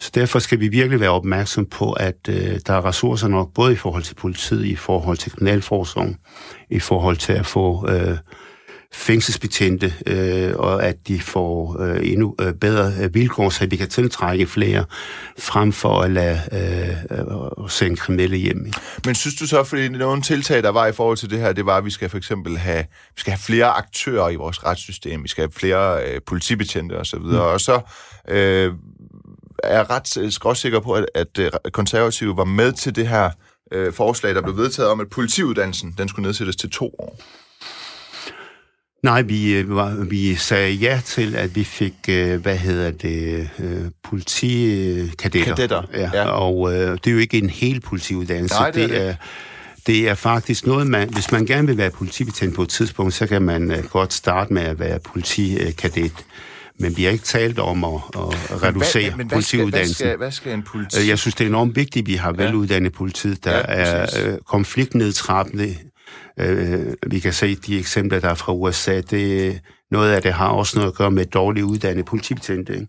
Så derfor skal vi virkelig være opmærksom på, at øh, der er ressourcer nok, både i forhold til politiet, i forhold til kriminalforsorgen, i forhold til at få øh, fængselsbetjente, øh, og at de får øh, endnu øh, bedre øh, vilkår, så vi kan tiltrække flere, frem for at lade øh, øh, sende kriminelle hjem.
Men synes du så, fordi nogle tiltag, der var i forhold til det her, det var, at vi skal for eksempel have, vi skal have flere aktører i vores retssystem, vi skal have flere øh, politibetjente osv., mm. og så øh, er ret øh, skråsikker på, at, at øh, konservative var med til det her øh, forslag, der blev vedtaget om, at politiuddannelsen den skulle nedsættes til to år.
Nej, vi, øh, vi sagde ja til, at vi fik, hvad hedder det, politikadetter.
Kadetter,
ja. ja. Og øh, det er jo ikke en hel politiuddannelse. Nej, det, det er, det. er det er faktisk noget, man, hvis man gerne vil være politibetjent på et tidspunkt, så kan man godt starte med at være politikadet men vi har ikke talt om at, at reducere hvad, men politiuddannelsen.
Hvad skal, hvad skal en politi?
Jeg synes, det er enormt vigtigt, at vi har veluddannet politi, der ja, er øh, konfliktnedtrappende. Øh, vi kan se de eksempler, der er fra USA. Det, noget af det har også noget at gøre med dårligt uddannet politibetjente.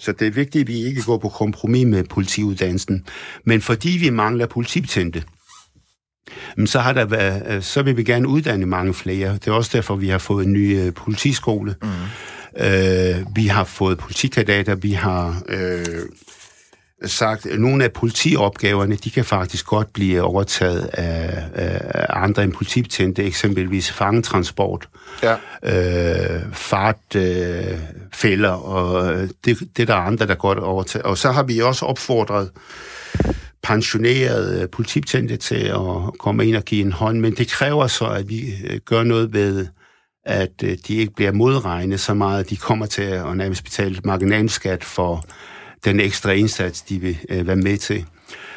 Så det er vigtigt, at vi ikke går på kompromis med politiuddannelsen. Men fordi vi mangler politibetjente, så, har der været, øh, så vil vi gerne uddanne mange flere. Det er også derfor, vi har fået en ny uh, politiskole. Mm. Uh, vi har fået politikadetter, vi har øh, sagt, at nogle af politiopgaverne, de kan faktisk godt blive overtaget af, af andre end politibetjente, eksempelvis fangetransport, ja. øh, fartfælder, øh, og det, det der er andre, der godt overtaget. Og så har vi også opfordret pensionerede politibetjente til at komme ind og give en hånd, men det kræver så, at vi øh, gør noget ved, at øh, de ikke bliver modregnet så meget, at de kommer til at nærmest betale marginalskat for den ekstra indsats, de vil øh, være med til.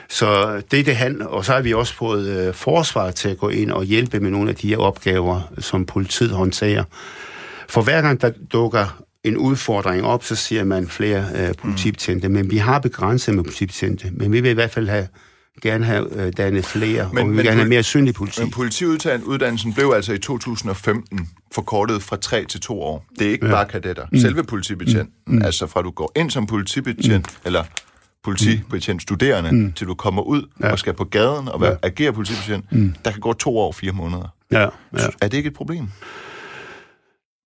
Så det er det han, og så har vi også fået øh, forsvaret til at gå ind og hjælpe med nogle af de her opgaver, som politiet håndterer. For hver gang der dukker en udfordring op, så siger man flere øh, politibetjente, mm. men vi har begrænset med politibetjente, men vi vil i hvert fald have gerne have øh, dannet flere, men, og vi vil gerne have mere synlig politi.
Men politiuddannelsen blev altså i 2015 forkortet fra 3 til 2 år. Det er ikke ja. bare kadetter. Mm. Selve politibetjenten, mm. altså fra du går ind som politibetjent, mm. eller politibetjent studerende, mm. til du kommer ud ja. og skal på gaden og være, ja. agere politibetjent, mm. der kan gå to år, fire måneder. Ja. Ja. Er det ikke et problem?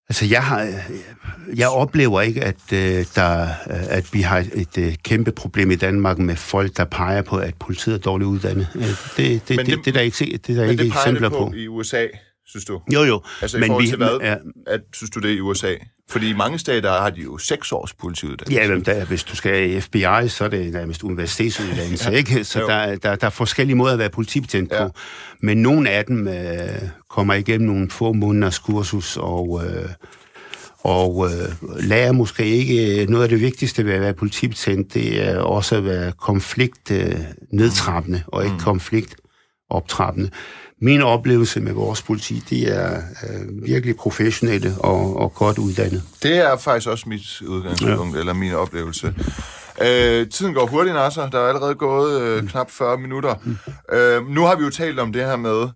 Altså, jeg, har, jeg oplever ikke, at, øh, der, at vi har et, et kæmpe problem i Danmark med folk, der peger på, at politiet er dårligt uddannet. Øh, det, det, det, det, det, det, der ikke, det der ikke det eksempler på.
på i USA, synes du?
Jo, jo.
Altså men i forhold vi, til hvad? Ja, at, synes du det i USA? Fordi i mange stater har de jo seks års politiuddannelse.
Ja, men der, hvis du skal i FBI, så er det nærmest universitetsuddannelse, ja. ikke? Så der, der, der er forskellige måder at være politibetjent ja. på. Men nogle af dem øh, kommer igennem nogle få måneders kursus, og, øh, og øh, lærer måske ikke noget af det vigtigste ved at være politibetjent, det er også at være konflikt øh, og ikke mm. konflikt optrappende min oplevelse med vores politi, det er øh, virkelig professionelle og, og godt uddannet.
Det er faktisk også mit udgangspunkt, ja. eller min oplevelse. Øh, tiden går hurtigt, Nasser. Der er allerede gået øh, knap 40 minutter. Mm. Øh, nu har vi jo talt om det her med,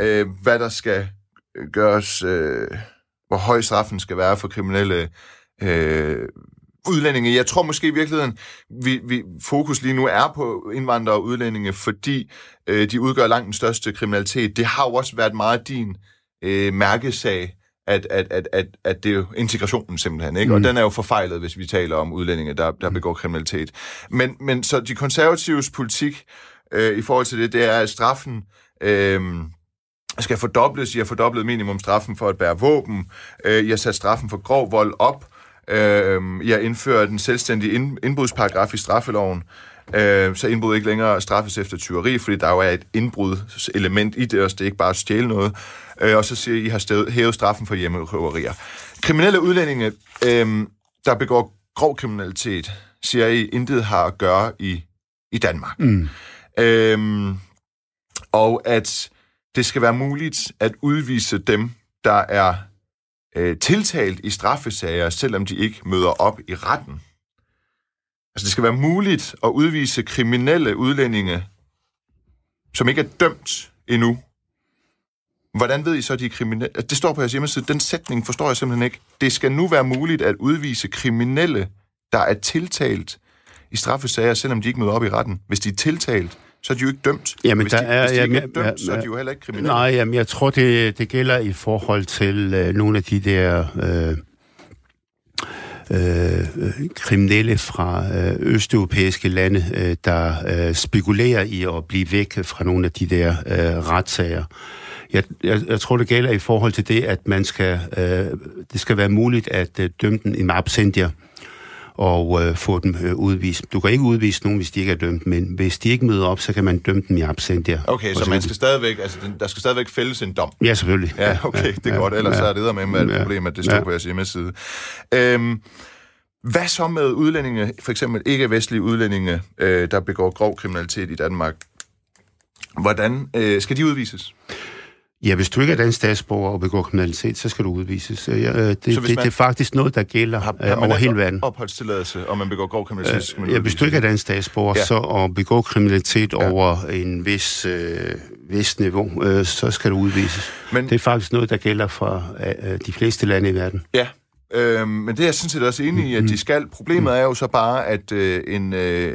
øh, hvad der skal gøres, øh, hvor høj straffen skal være for kriminelle øh, udlændinge. Jeg tror måske i virkeligheden, vi, vi fokus lige nu er på indvandrere og udlændinge, fordi øh, de udgør langt den største kriminalitet. Det har jo også været meget din øh, mærkesag, at, at, at, at, at det er jo integrationen simpelthen, ikke? Mm. Og den er jo forfejlet, hvis vi taler om udlændinge, der, der begår kriminalitet. Men, men så de konservatives politik øh, i forhold til det, det er, at straffen... Øh, skal fordobles. I har fordoblet minimumstraffen for at bære våben. Øh, I har sat straffen for grov vold op. Øh, jeg indfører den selvstændige indbrudsparagraf i straffeloven, øh, så indbrud ikke længere straffes efter tyveri, fordi der jo er et indbrudselement i det, og det er ikke bare at stjæle noget. Øh, og så siger I, I har hævet straffen for hjemmerøverier. Kriminelle udlændinge, øh, der begår grov kriminalitet, siger I, intet har at gøre i, i Danmark. Mm. Øh, og at det skal være muligt at udvise dem, der er øh, tiltalt i straffesager, selvom de ikke møder op i retten. Altså, det skal være muligt at udvise kriminelle udlændinge, som ikke er dømt endnu. Hvordan ved I så, at de er kriminelle? Altså, det står på jeres hjemmeside. Den sætning forstår jeg simpelthen ikke. Det skal nu være muligt at udvise kriminelle, der er tiltalt i straffesager, selvom de ikke møder op i retten. Hvis de er tiltalt, så er de jo ikke dømt.
Jamen, hvis
de,
der er,
hvis de
jamen,
ikke er dømt, ja, så er de jo heller ikke kriminelle.
Nej, jamen, jeg tror, det, det gælder i forhold til øh, nogle af de der... Øh, øh, kriminelle fra øh, østeuropæiske lande, øh, der øh, spekulerer i at blive væk fra nogle af de der øh, retssager. Jeg, jeg, jeg tror, det gælder i forhold til det, at man skal, øh, det skal være muligt at øh, dømme den i absentia og øh, få dem øh, udvist. Du kan ikke udvise nogen, hvis de ikke er dømt, men hvis de ikke møder op, så kan man dømme dem i absentia.
Okay, så, så man skal stadigvæk, altså, der skal stadigvæk fældes en dom?
Ja, selvfølgelig.
Ja, okay, det er ja, godt. Ellers ja, er det med, med et problem, at det står ja. på jeres hjemmeside. Øhm, hvad så med udlændinge, for eksempel ikke-vestlige udlændinge, øh, der begår grov kriminalitet i Danmark? Hvordan øh, skal de udvises?
Ja, hvis du ikke er dansk statsborger og begår kriminalitet, så skal du udvises. Ja, øh, det, det, det er faktisk noget, der gælder har, har over hele verden.
opholdstilladelse, og man begår grov kriminalitet, skal man
Ja, hvis du ikke er dansk statsborger, ja. så og begår kriminalitet ja. over en vis, øh, vis niveau, øh, så skal du udvises. Men, det er faktisk noget, der gælder for øh, de fleste lande i verden.
Ja, Øh, men det er jeg sådan set også enig i, at de skal. Problemet er jo så bare, at øh, en, øh,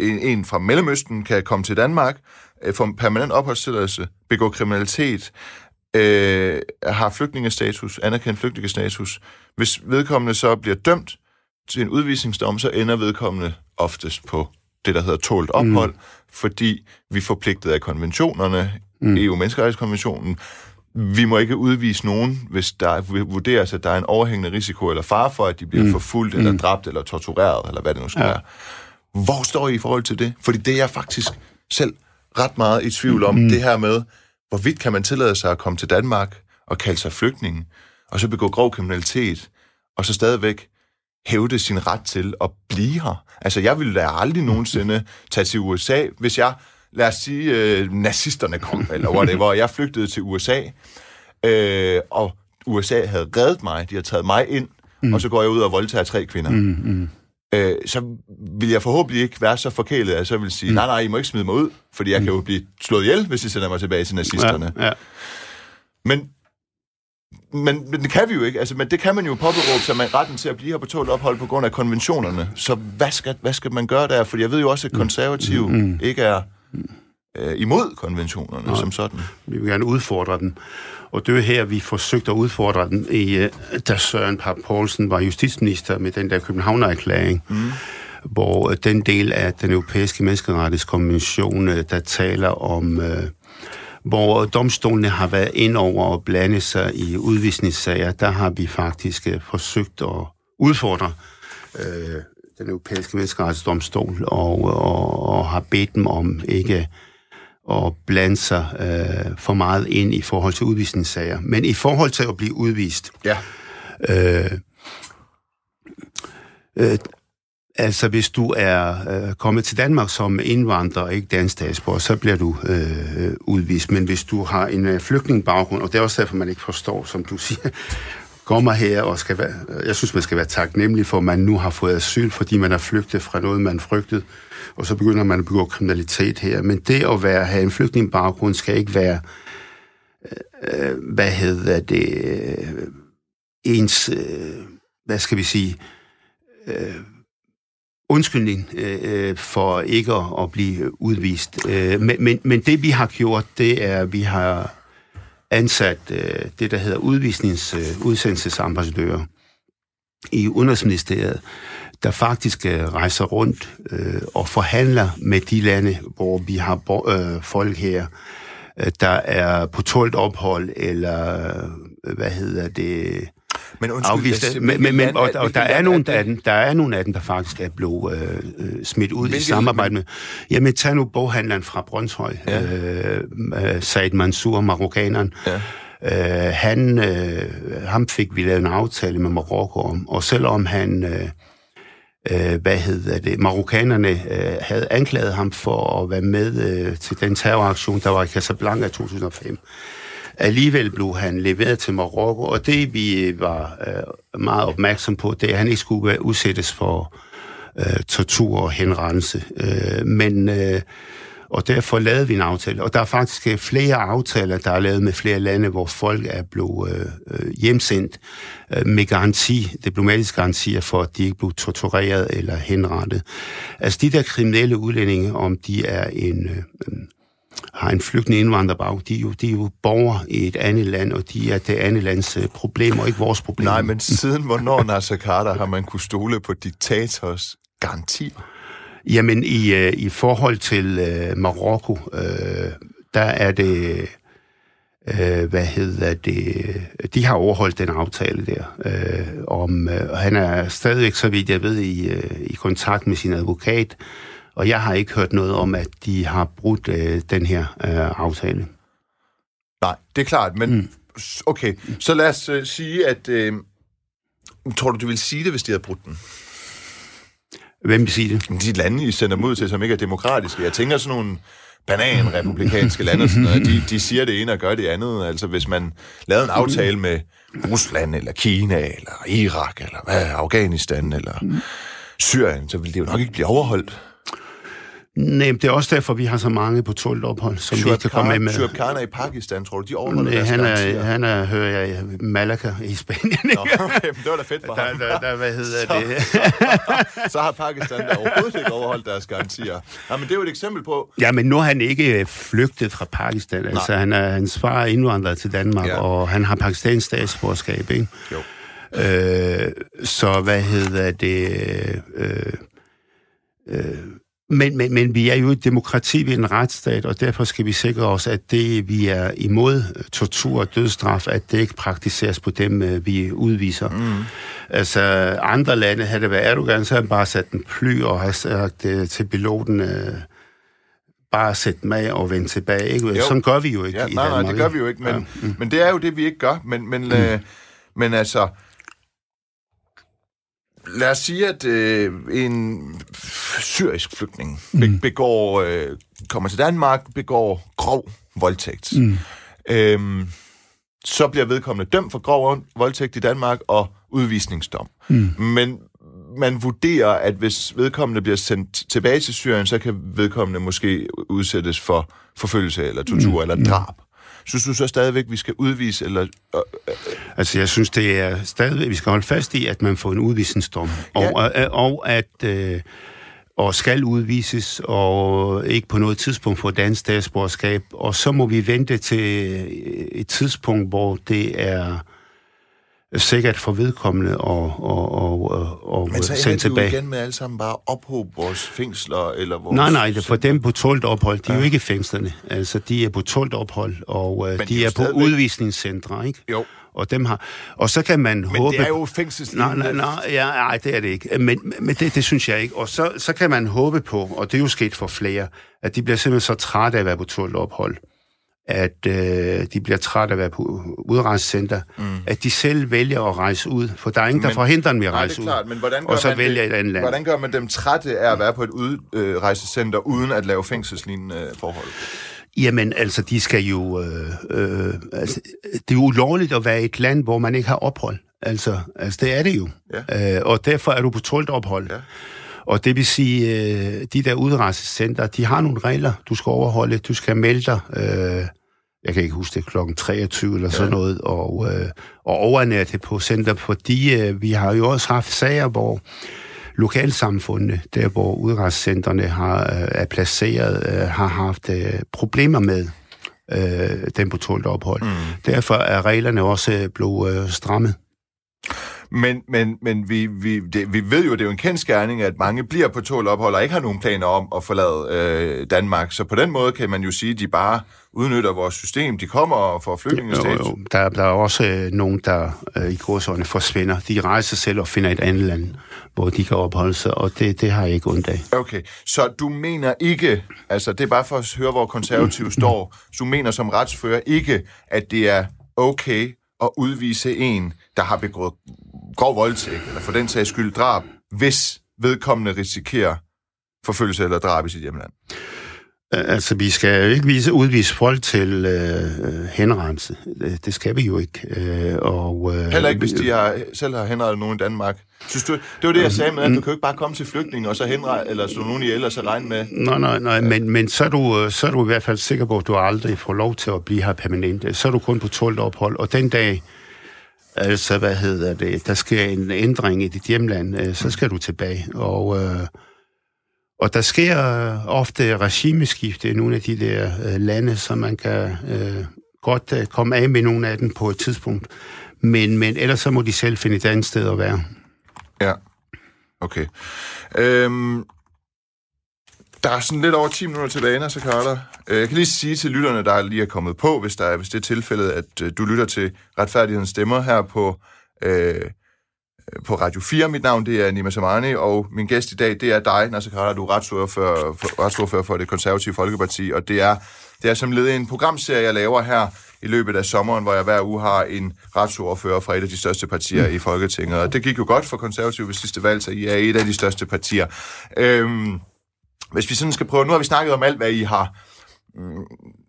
en, en fra Mellemøsten kan komme til Danmark, øh, få en permanent opholdstilladelse, begå kriminalitet, øh, har flygtningestatus, anerkendt flygtningestatus. Hvis vedkommende så bliver dømt til en udvisningsdom, så ender vedkommende oftest på det, der hedder tålt ophold, mm. fordi vi er forpligtet af konventionerne, mm. EU-menneskerettighedskonventionen, vi må ikke udvise nogen, hvis der vurderes, at der er en overhængende risiko eller fare for, at de bliver mm. forfulgt, eller mm. dræbt, eller tortureret, eller hvad det nu skal ja. være. Hvor står I i forhold til det? Fordi det er jeg faktisk selv ret meget i tvivl om, mm. det her med, hvorvidt kan man tillade sig at komme til Danmark og kalde sig flygtning, og så begå grov kriminalitet, og så stadigvæk hævde sin ret til at blive her. Altså, jeg ville da aldrig nogensinde [LAUGHS] tage til USA, hvis jeg, lad os sige, øh, nazisterne kom, eller whatever, og jeg flygtede til USA, øh, og USA havde reddet mig, de har taget mig ind, mm. og så går jeg ud og voldtager tre kvinder. Mm, mm. Øh, så vil jeg forhåbentlig ikke være så forkælet, at jeg så vil sige, mm. nej, nej, I må ikke smide mig ud, fordi jeg mm. kan jo blive slået ihjel, hvis I sender mig tilbage til nazisterne. Ja, ja. Men men, men det kan vi jo ikke. Altså, men det kan man jo påberåbe sig med retten til at blive her på tålt ophold på grund af konventionerne. Så hvad skal, hvad skal man gøre der? For jeg ved jo også, at konservative mm. mm. ikke er øh, imod konventionerne Nej. som sådan.
Vi vil gerne udfordre dem. Og det er her, vi forsøgte at udfordre den, i, øh, da Søren Papp Poulsen var justitsminister med den der Københavner-erklæring, mm. hvor den del af den europæiske menneskerettighedskonvention, øh, der taler om... Øh, hvor domstolene har været ind over og blande sig i udvisningssager, der har vi faktisk øh, forsøgt at udfordre øh, den europæiske menneskerettighedsdomstol og, og, og har bedt dem om ikke at blande sig øh, for meget ind i forhold til udvisningssager. Men i forhold til at blive udvist,
ja.
øh, øh, Altså, hvis du er øh, kommet til Danmark som indvandrer og ikke dansk statsborger, så bliver du øh, udvist. Men hvis du har en øh, flygtningbaggrund, og det er også derfor, man ikke forstår, som du siger, kommer her og skal være... Jeg synes, man skal være taknemmelig for, at man nu har fået asyl, fordi man er flygtet fra noget, man frygtede, og så begynder man at begå kriminalitet her. Men det at være, have en flygtningbaggrund skal ikke være... Øh, hvad hedder det... Øh, ens... Øh, hvad skal vi sige... Øh, undskyldning øh, for ikke at, at blive udvist. Øh, men, men, men det vi har gjort, det er, at vi har ansat øh, det, der hedder udvisnings, øh, udsendelsesambassadører i Udenrigsministeriet, der faktisk øh, rejser rundt øh, og forhandler med de lande, hvor vi har øh, folk her, øh, der er på tålt ophold, eller øh, hvad hedder det
men undskyld, afvist.
Altså, men, men, men, og, og der, er nogle af dem, der er nogle af dem, der faktisk er blevet øh, øh smidt ud i samarbejde med... Jamen, tag nu boghandleren fra Brøndshøj, ja. øh, Said Mansour, marokkaneren. Ja. Øh, han, øh, ham fik vi lavet en aftale med Marokko om, og selvom han... Øh, øh, hvad hedder det, marokkanerne øh, havde anklaget ham for at være med øh, til den terroraktion, der var i Casablanca i 2005, Alligevel blev han leveret til Marokko, og det vi øh, var øh, meget opmærksom på, det er, at han ikke skulle udsættes for øh, tortur og henrense. Øh, men... Øh, og derfor lavede vi en aftale. Og der er faktisk øh, flere aftaler, der er lavet med flere lande, hvor folk er blevet øh, øh, hjemsendt øh, med garanti, diplomatiske garantier for, at de ikke blev tortureret eller henrettet. Altså de der kriminelle udlændinge, om de er en... Øh, har en flygtende indvandrerbag, de er, jo, de er jo borgere i et andet land, og de er det andet lands øh, problemer, ikke vores problemer.
Nej, men siden hvornår, Nasser Carter, har man kunne stole på diktators garantier?
Jamen, i, uh, i forhold til uh, Marokko, uh, der er det, uh, hvad hedder det, de har overholdt den aftale der. Uh, om, uh, han er stadigvæk, så vidt jeg ved, i, uh, i kontakt med sin advokat, og jeg har ikke hørt noget om, at de har brudt øh, den her øh, aftale.
Nej, det er klart, men mm. okay, så lad os øh, sige, at... Øh, tror du, du vil sige det, hvis de havde brudt den?
Hvem vil sige det?
De lande, I sender mod til, som ikke er demokratiske. Jeg tænker sådan nogle bananrepublikanske lande, sådan noget, de, de siger det ene og gør det andet. Altså hvis man lavede en aftale med Rusland, eller Kina, eller Irak, eller hvad, Afghanistan, eller Syrien, så ville det jo nok ikke blive overholdt.
Nej, det er også derfor, vi har så mange på tålt ophold, som Shuab vi kan komme med med.
Shuab Khan er i Pakistan, tror du, de overholder
Nej, han er, han er, hører jeg, Malaga i Spanien.
Nå, [LAUGHS] okay, men det var da fedt for der, ham.
Der, der, hvad hedder så, det?
så, [LAUGHS] så har Pakistan da overhovedet ikke overholdt deres garantier. Ja, men det er jo et eksempel på...
Ja, men nu er han ikke øh, flygtet fra Pakistan. Nej. Altså, han er, hans far er indvandret til Danmark, ja. og han har pakistansk statsborgerskab, ikke?
Jo.
Øh, så hvad hedder det... Øh, øh, men, men, men vi er jo et demokrati, vi er en retsstat, og derfor skal vi sikre os, at det, vi er imod tortur og dødsstraf, at det ikke praktiseres på dem, øh, vi udviser. Mm. Altså, andre lande, havde det været Erdogan, så havde han bare sat en fly og har sagt uh, til piloten, uh, bare sæt med og vende tilbage. Ikke? Jo. Sådan gør vi jo ikke
ja,
i
nej,
Danmark.
Nej, det gør vi jo ikke, men, ja. mm. men det er jo det, vi ikke gør. Men, men, mm. øh, men altså, lad os sige, at øh, en syrisk flygtning be- begår, øh, kommer til Danmark, begår grov voldtægt. Mm. Øhm, så bliver vedkommende dømt for grov voldtægt i Danmark og udvisningsdom. Mm. Men man vurderer, at hvis vedkommende bliver sendt tilbage til Syrien, så kan vedkommende måske udsættes for forfølgelse eller tortur mm. eller drab. Synes du så stadigvæk, vi skal udvise? Eller, øh, øh,
Altså, jeg synes, det er stadigvæk, vi skal holde fast i, at man får en udvisningsdom, og,
Ja.
og, og at øh, og skal udvises, og ikke på noget tidspunkt få dansk statsborgerskab, og så må vi vente til et tidspunkt, hvor det er sikkert for vedkommende og, og, og, og,
men så ender
sendt
de jo
tilbage.
igen med alle sammen bare ophobe vores fængsler, eller vores...
Nej, nej, det for dem på tålt ophold. De er jo ikke fængslerne. Altså, de er på tålt ophold, og øh,
de
de
er
er på
stadigvæk-
udvisningscentre, ikke?
Jo.
Og dem har... Og så kan man
Men
håbe...
det er jo fængselslignende.
Nej, nej, nej, ja, nej, det er det ikke. Men, men det, det synes jeg ikke. Og så, så kan man håbe på, og det er jo sket for flere, at de bliver simpelthen så trætte af at være på tålt ophold, at øh, de bliver trætte af at være på udrejsecenter, mm. at de selv vælger at rejse ud, for der er ingen, der
Men-
forhindrer dem i at
Nej,
rejse
det er klart,
ud.
men hvordan gør
og så
man
vælger
det,
et andet land.
Hvordan gør man dem trætte af at være på et udrejsecenter uden at lave fængselslignende øh, forhold?
Jamen, altså, de skal jo... Øh, øh, altså, det er jo ulovligt at være i et land, hvor man ikke har ophold. Altså, altså det er det jo.
Ja.
Øh, og derfor er du på tålt ophold.
Ja.
Og det vil sige, øh, de der udrejsecenter, de har nogle regler, du skal overholde. Du skal melde dig, øh, jeg kan ikke huske det, klokken 23 eller sådan noget, og, øh, og overnatte på center, fordi øh, vi har jo også haft sager, hvor lokalsamfundene, der hvor udrejsecentrene har, øh, er placeret, øh, har haft øh, problemer med øh, dem på tålt ophold. Mm. Derfor er reglerne også blevet øh, strammet.
Men, men, men vi, vi, det, vi ved jo, det er jo en kendskærning, at mange bliver på tål ophold og ikke har nogen planer om at forlade øh, Danmark. Så på den måde kan man jo sige, at de bare udnytter vores system. De kommer og får
Jo,
flygtningestatus.
jo. Der, der er også øh, nogen, der øh, i kursårene forsvinder. De rejser selv og finder et andet land, hvor de kan opholde sig, og det, det har jeg ikke ondt af.
Okay, så du mener ikke, altså det er bare for at høre, hvor konservative [CLEARS THROAT] står, så du mener som retsfører ikke, at det er okay at udvise en, der har begået grov voldtægt, eller for den sags skyld drab, hvis vedkommende risikerer forfølgelse eller drab i sit hjemland.
Øh, Altså, vi skal jo ikke vise, udvise folk til øh, henrenselse. Det, det skal vi jo ikke. Øh, og, øh,
Heller ikke, hvis de har, selv har henrettet nogen i Danmark. Synes du, det var det, jeg sagde med, at du kan jo ikke bare komme til flygtninge, og så henrette, eller slå nogen ihjel, og så regne med...
Nej, nej, nej, men, men så, er du, øh, så er du i hvert fald sikker på, at du aldrig får lov til at blive her permanent. Så er du kun på tålt ophold, og den dag, altså, hvad hedder det, der sker en ændring i dit hjemland, øh, så skal du tilbage. Og, øh, og der sker ofte regimeskifte i nogle af de der øh, lande, så man kan øh, godt øh, komme af med nogle af dem på et tidspunkt. Men, men ellers så må de selv finde et andet sted at være.
Ja, okay. Øhm, der er sådan lidt over 10 minutter tilbage, Nasser Carter. Jeg kan lige sige til lytterne, der lige er kommet på, hvis, der er, hvis det er tilfældet, at øh, du lytter til Retfærdighedens Stemmer her på, øh, øh på Radio 4. Mit navn det er Nima Samani, og min gæst i dag, det er dig, Nasser Carter. Du er retsordfører for, retsordfører for det konservative Folkeparti, og det er, det er som led i en programserie, jeg laver her i løbet af sommeren, hvor jeg hver uge har en retsordfører fra et af de største partier mm. i Folketinget. Og det gik jo godt for konservative ved sidste valg, så I er et af de største partier. Øhm, hvis vi sådan skal prøve, nu har vi snakket om alt, hvad I har mm,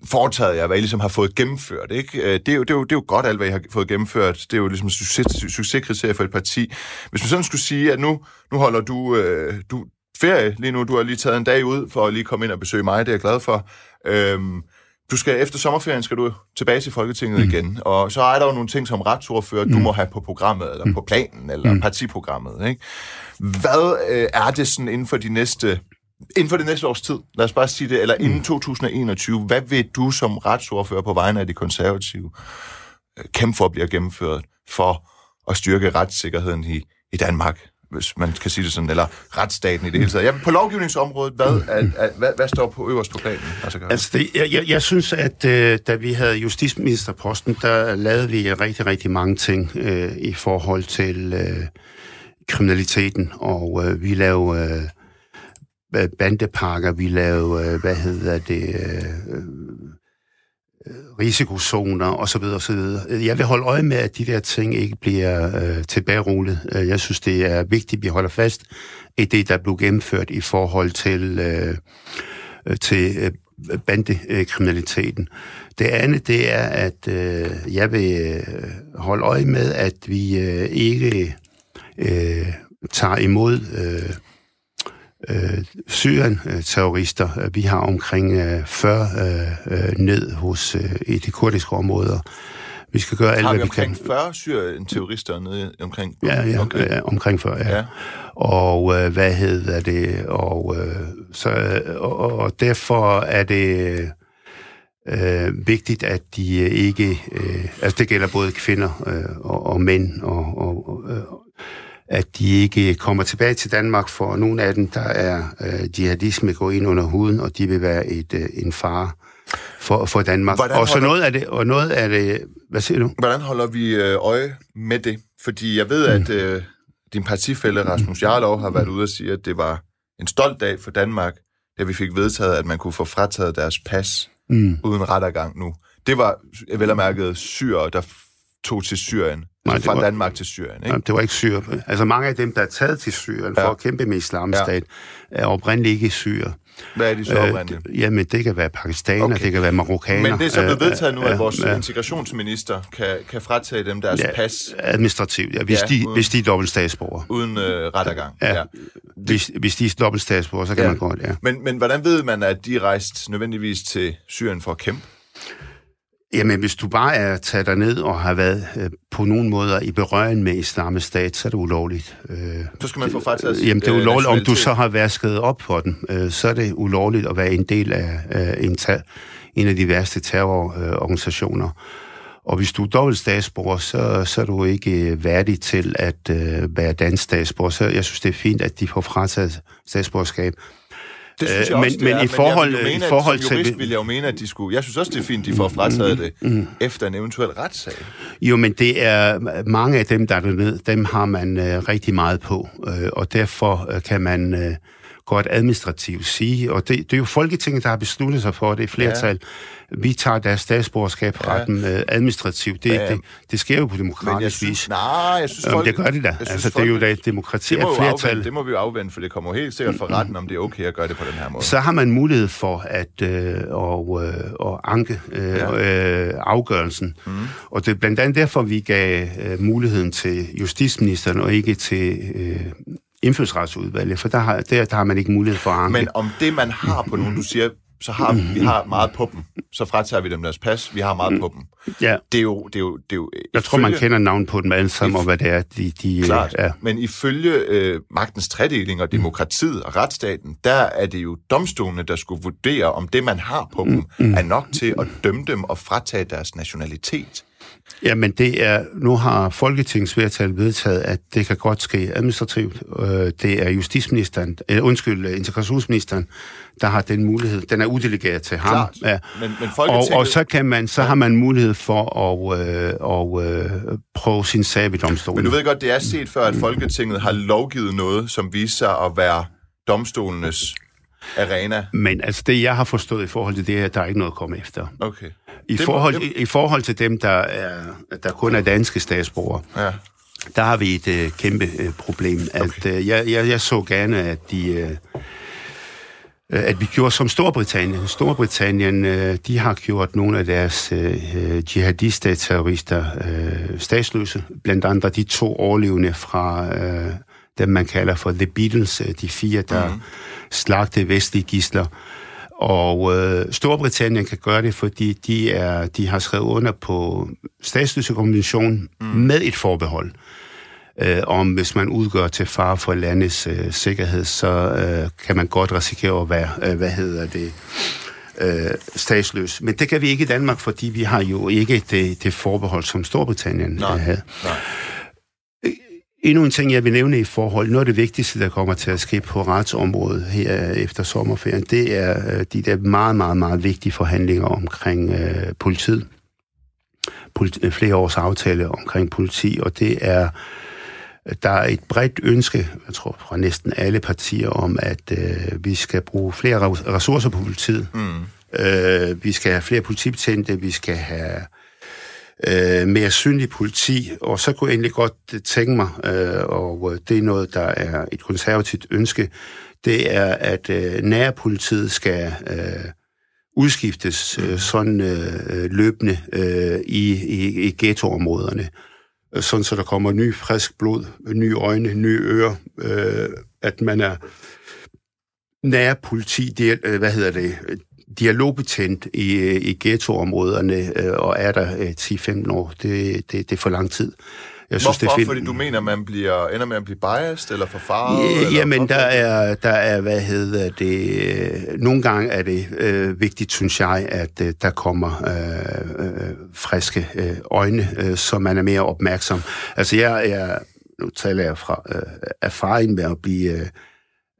foretaget jer, hvad I ligesom har fået gennemført. Ikke? Øh, Det, er jo, det, er jo, det er jo godt alt, hvad I har fået gennemført. Det er jo ligesom succes, succeskriterie for et parti. Hvis man sådan skulle sige, at nu, nu holder du, øh, du ferie lige nu, du har lige taget en dag ud for at lige komme ind og besøge mig, det er jeg glad for. Øhm, du skal efter sommerferien skal du tilbage til Folketinget mm. igen, og så er der jo nogle ting som retsordfører, du må have på programmet, eller på planen, eller mm. partiprogrammet. Ikke? Hvad øh, er det sådan inden for de næste inden for det næste års tid, lad os bare sige det, eller inden 2021, hvad vil du som retsordfører på vegne af de konservative øh, kæmpe for at blive gennemført for at styrke retssikkerheden i, i Danmark, hvis man kan sige det sådan, eller retsstaten i det hele taget. Ja, på lovgivningsområdet, hvad, er, er, hvad, hvad står på øverst på planen? Altså,
Altså, det, jeg, jeg, jeg synes, at øh, da vi havde justitsministerposten, der lavede vi rigtig, rigtig mange ting øh, i forhold til øh, kriminaliteten, og øh, vi lavede øh, bandepakker, vi lavede, øh, hvad hedder det, øh, øh, øh risikozoner osv. osv. Jeg vil holde øje med, at de der ting ikke bliver øh, tilbagerullet. Jeg synes, det er vigtigt, at vi holder fast i det, der blev gennemført i forhold til, øh, til øh, bandekriminaliteten. Det andet, det er, at øh, jeg vil holde øje med, at vi øh, ikke øh, tager imod øh, øh, Syrien-terrorister. Vi har omkring øh, 40 øh, øh, ned hos øh, i de kurdiske områder. Vi skal gøre alt,
Har vi
hvad vi kan.
omkring 40 syrien-terrorister nede omkring?
Ja, ja,
Okay.
ja omkring 40, ja.
Ja.
Og øh, hvad hedder det? Og, øh, så, og, og derfor er det øh, vigtigt, at de øh, ikke... Øh, altså, det gælder både kvinder øh, og, og mænd, og, og, og øh, at de ikke kommer tilbage til Danmark, for nogle af dem, der er øh, jihadisme går ind under huden, og de vil være et, øh, en fare for, for Danmark.
Hvordan
Og så
holder-
noget af det, og noget af det, hvad siger du?
Hvordan holder vi øh, øje med det? Fordi jeg ved, at øh, din partifælle Rasmus Jarlov har været ude og sige, at det var en stolt dag for Danmark, da vi fik vedtaget, at man kunne få frataget deres pas
Mm.
uden rettergang nu. Det var vel og mærket syre, der tog til Syrien.
Nej,
Nej,
det
fra
var-
Danmark til Syrien, ikke?
Ja, det var ikke syre. Altså mange af dem, der er taget til Syrien for
Ja.
at kæmpe med islamistat, er oprindeligt ikke syre.
Hvad er de så oprindeligt?
Øh, jamen, det kan være pakistaner,
Okay.
det kan være marokkaner.
Men det er så blevet
øh,
vedtaget nu,
øh,
at vores
øh,
integrationsminister kan, kan fratage dem deres
ja,
pas
Administrativt, ja. Hvis,
Ja,
de,
uden-
hvis de er dobbelt statsborger.
uden øh, rettergang.
Ja. Hvis, hvis de er dobbelt statsborger, så kan
Ja.
man godt, ja.
Men, men hvordan ved man, at de er rejst nødvendigvis til Syrien for at kæmpe?
Jamen, hvis du bare er taget derned og har været øh, på nogen måder i berøring med islamisk stat, så er det ulovligt. Øh,
Så skal man få frataget sin,
Jamen, det er
øh,
ulovligt, om du så har vasket op for den, øh, så er det ulovligt at være en del af øh, en, ta- en af de værste terrororganisationer. Og hvis du er dobbelt statsborger, så, så er du ikke øh, værdig til at øh, være dansk statsborger. Så jeg synes, det er fint, at de får frataget statsborgerskab.
Det synes jeg
Øh,
også,
men- men
er,
i forhold-
jeg vil jo
i
mene,
forhold
at,
til-
jurist vil jeg jo mene, at de skulle... Jeg synes også, det er fint, de får frataget det efter en eventuel retssag.
Jo, men det er mange af dem, der er dernede, dem har man øh, rigtig meget på, øh, og derfor øh, kan man øh, godt administrativt sige, og det, det er jo Folketinget, der har besluttet sig for det, flertal. Ja. Vi tager deres statsborgerskab fra
Ja.
øh, administrativt. Det,
Ja.
det, det sker jo på demokratisk
synes...
vis.
Nej, jeg synes...
Jamen,
folk-
det gør det da.
synes,
Altså, det er jo da et demokrati
det
flertal.
afvente, det må vi jo afvente, for det kommer helt sikkert fra retten, om det er okay at gøre det på den her måde.
så har man mulighed for at øh, og, øh, og anke øh, ja. øh, afgørelsen. Mm. Og det er blandt andet derfor, vi gav øh, muligheden til justitsministeren og ikke til øh, indfødsretsudvalget, for der har, der, der har man ikke mulighed for at anke.
Men om det, man har på nogen, du siger, så har vi, har meget på dem, så fratager vi dem deres pas, vi har meget på dem.
ja,
Det er jo... Det er jo, det er jo
jeg tror, man
ifølge-
kender navn på dem alle sammen, og hvad det er, de... de
Klart,
Ja.
men ifølge øh, magtens tredeling og demokratiet og retsstaten, der er det jo domstolene, der skulle vurdere, om det, man har på dem, er nok til at dømme dem og fratage deres nationalitet.
Jamen, det er, nu har Folketingsflertallet vedtaget, at det kan godt ske administrativt. Øh, det er justitsministeren, øh, undskyld, øh, integrationsministeren, der har den mulighed. Den er uddelegeret til ham.
Klart.
Ja.
Men, men
Og,
Folketinget...
og så kan man, så har man mulighed for at øh, og, øh, prøve sin sag ved domstolen.
Men du ved godt, det er set før, at Folketinget har lovgivet noget, som viser sig at være domstolenes arena.
Men altså det, jeg har forstået i forhold til det her, der er ikke noget at komme efter.
Okay.
I,
Det må-
forhold,
det-
i, I forhold til dem, der, er, der kun er danske statsborgere,
Ja.
der har vi et øh, kæmpe øh, problem. At,
Okay.
øh, jeg, jeg, jeg så gerne, at de... Øh, øh, at vi gjorde som Storbritannien. Storbritannien, øh, de har gjort nogle af deres øh, jihadister-terrorister øh, statsløse. Blandt andre de to overlevende fra øh, dem, man kalder for The Beatles, øh, de fire, der mm. slagte vestlige gisler. Og øh, Storbritannien kan gøre det, fordi de, er, de har skrevet under på statsløsekonventionen mm. med et forbehold øh, om hvis man udgør til far for landets øh, sikkerhed, så øh, kan man godt risikere at være, øh, hvad hedder det, øh, statsløs. Men det kan vi ikke i Danmark, fordi vi har jo ikke det, det forbehold, som Storbritannien
Nej.
øh, havde.
Nej.
Endnu en ting, jeg vil nævne i forhold, noget af det vigtigste, der kommer til at ske på retsområdet her efter sommerferien, det er øh, de der meget, meget, meget vigtige forhandlinger omkring øh, politiet. Politi- øh, flere års aftale omkring politi, og det er der er et bredt ønske, jeg tror fra næsten alle partier, om at øh, vi skal bruge flere res- ressourcer på politiet.
Mm.
Øh, vi skal have flere politibetjente, vi skal have øh, mere synlig politi, og så kunne jeg egentlig godt tænke mig, øh, og det er noget, der er et konservativt ønske, det er, at øh, nærpolitiet skal øh, udskiftes øh, sådan øh, løbende øh, i, i, i ghettoområderne, øh, sådan så der kommer ny frisk blod, nye øjne, nye ører, øh, at man er nærpoliti, det, øh, hvad hedder det, dialogbetjent i, øh, i ghettoområderne, øh, og er der 10-15 år. Det, det, det er for lang tid.
Jeg synes, Hvorfor? Det er Fordi du mener, man bliver, ender med at blive biased eller forfaret?
Ja, jamen, der er, der er, hvad hedder det... Nogle gange er det øh, vigtigt, synes jeg, at øh, der kommer øh, øh, friske øh, øjne, øh, så man er mere opmærksom. Altså, jeg er... Nu taler jeg fra øh, erfaring med at blive... Øh,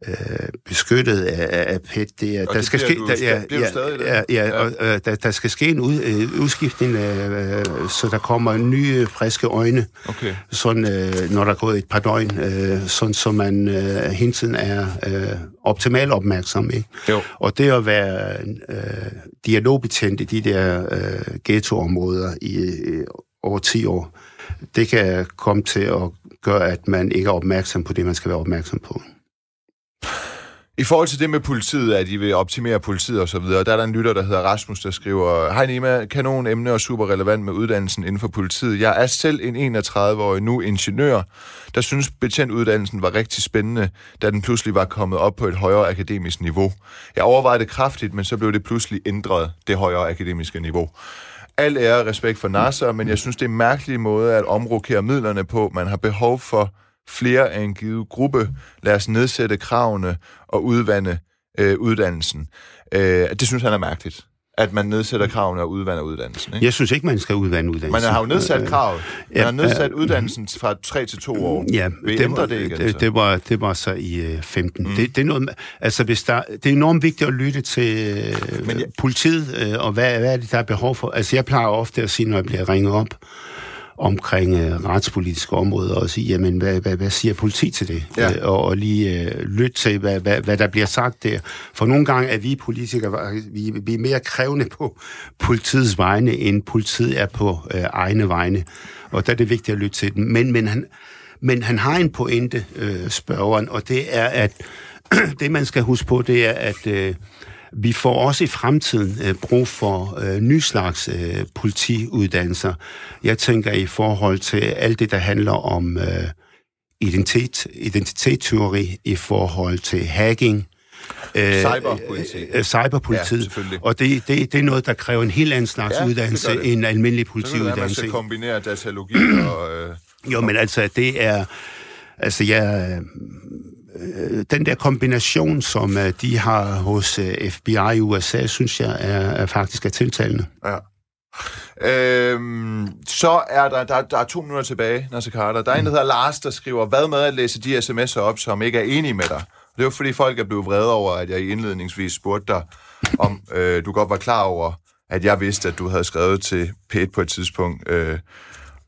øh, beskyttet af, af PET. Det er, der skal ske, du, der, ja, ja, ja, ja, og, øh, der, der skal ske en ud, øh, udskiftning, øh, så der kommer nye, friske øjne, okay. sådan, øh, når der er gået et par døgn, øh, sådan så man øh, hele tiden er øh, optimalt opmærksom. Ikke? Jo. Og det at være øh, dialogbetjent i de der øh, ghettoområder i øh, over 10 år, det kan komme til at gøre, at man ikke er opmærksom på det, man skal være opmærksom på.
I forhold til det med politiet, at I vil optimere politiet og så videre, der er der en lytter, der hedder Rasmus, der skriver, Hej Nima, kanon emne og super relevant med uddannelsen inden for politiet. Jeg er selv en 31-årig nu ingeniør, der synes betjentuddannelsen var rigtig spændende, da den pludselig var kommet op på et højere akademisk niveau. Jeg overvejede det kraftigt, men så blev det pludselig ændret, det højere akademiske niveau. Al ære og respekt for NASA, men jeg synes, det er en mærkelig måde at omrokere midlerne på. Man har behov for flere af en givet gruppe. Lad os nedsætte kravene og udvande øh, uddannelsen. Øh, det synes han er mærkeligt at man nedsætter kravene og udvander uddannelsen. Ikke?
Jeg synes ikke, man skal udvande uddannelsen.
Man har jo nedsat kravet. Man ja, har nedsat uddannelsen fra 3 til 2 år.
Ja, det, var, det, igen, det, det, var, det var så i uh, 15. Mm. Det, det, er noget, altså, hvis der, det er enormt vigtigt at lytte til Men ja. politiet, uh, og hvad, hvad er det, der er behov for. Altså, jeg plejer ofte at sige, når jeg bliver ringet op, omkring øh, retspolitiske områder og sige, jamen, hvad, hvad, hvad siger politi til det? Ja. Øh, og, og lige øh, lytte til, hvad, hvad, hvad der bliver sagt der. For nogle gange er vi politikere, vi, vi er mere krævende på [LAUGHS] politiets vegne, end politiet er på øh, egne vegne. Og der er det vigtigt at lytte til den. Men, men, han, men han har en pointe, øh, spørgeren, og det er, at [CLEARS THROAT] det man skal huske på, det er, at øh, vi får også i fremtiden øh, brug for øh, ny slags øh, politiuddannelser. Jeg tænker i forhold til alt det, der handler om øh, identitet, identitetsteori, i forhold til hacking,
Øh, cyberpoliti.
Øh, cyberpolitiet. Ja, og det, det, det er noget, der kræver en helt anden slags ja, uddannelse end en almindelig politiuddannelse. Det er, man
skal kombinere datalogi og... Øh,
jo, men altså, det er... Altså, jeg den der kombination, som øh, de har hos øh, FBI i USA, synes jeg er, er faktisk er tiltalende. Ja.
Øhm, så er der, der, der er to minutter tilbage, Nasser Carter. Der er en, der hedder Lars, der skriver, hvad med at læse de sms'er op, som ikke er enige med dig? Det er jo fordi, folk er blevet vrede over, at jeg indledningsvis spurgte dig, om [LAUGHS] øh, du godt var klar over, at jeg vidste, at du havde skrevet til P1 på et tidspunkt, øh,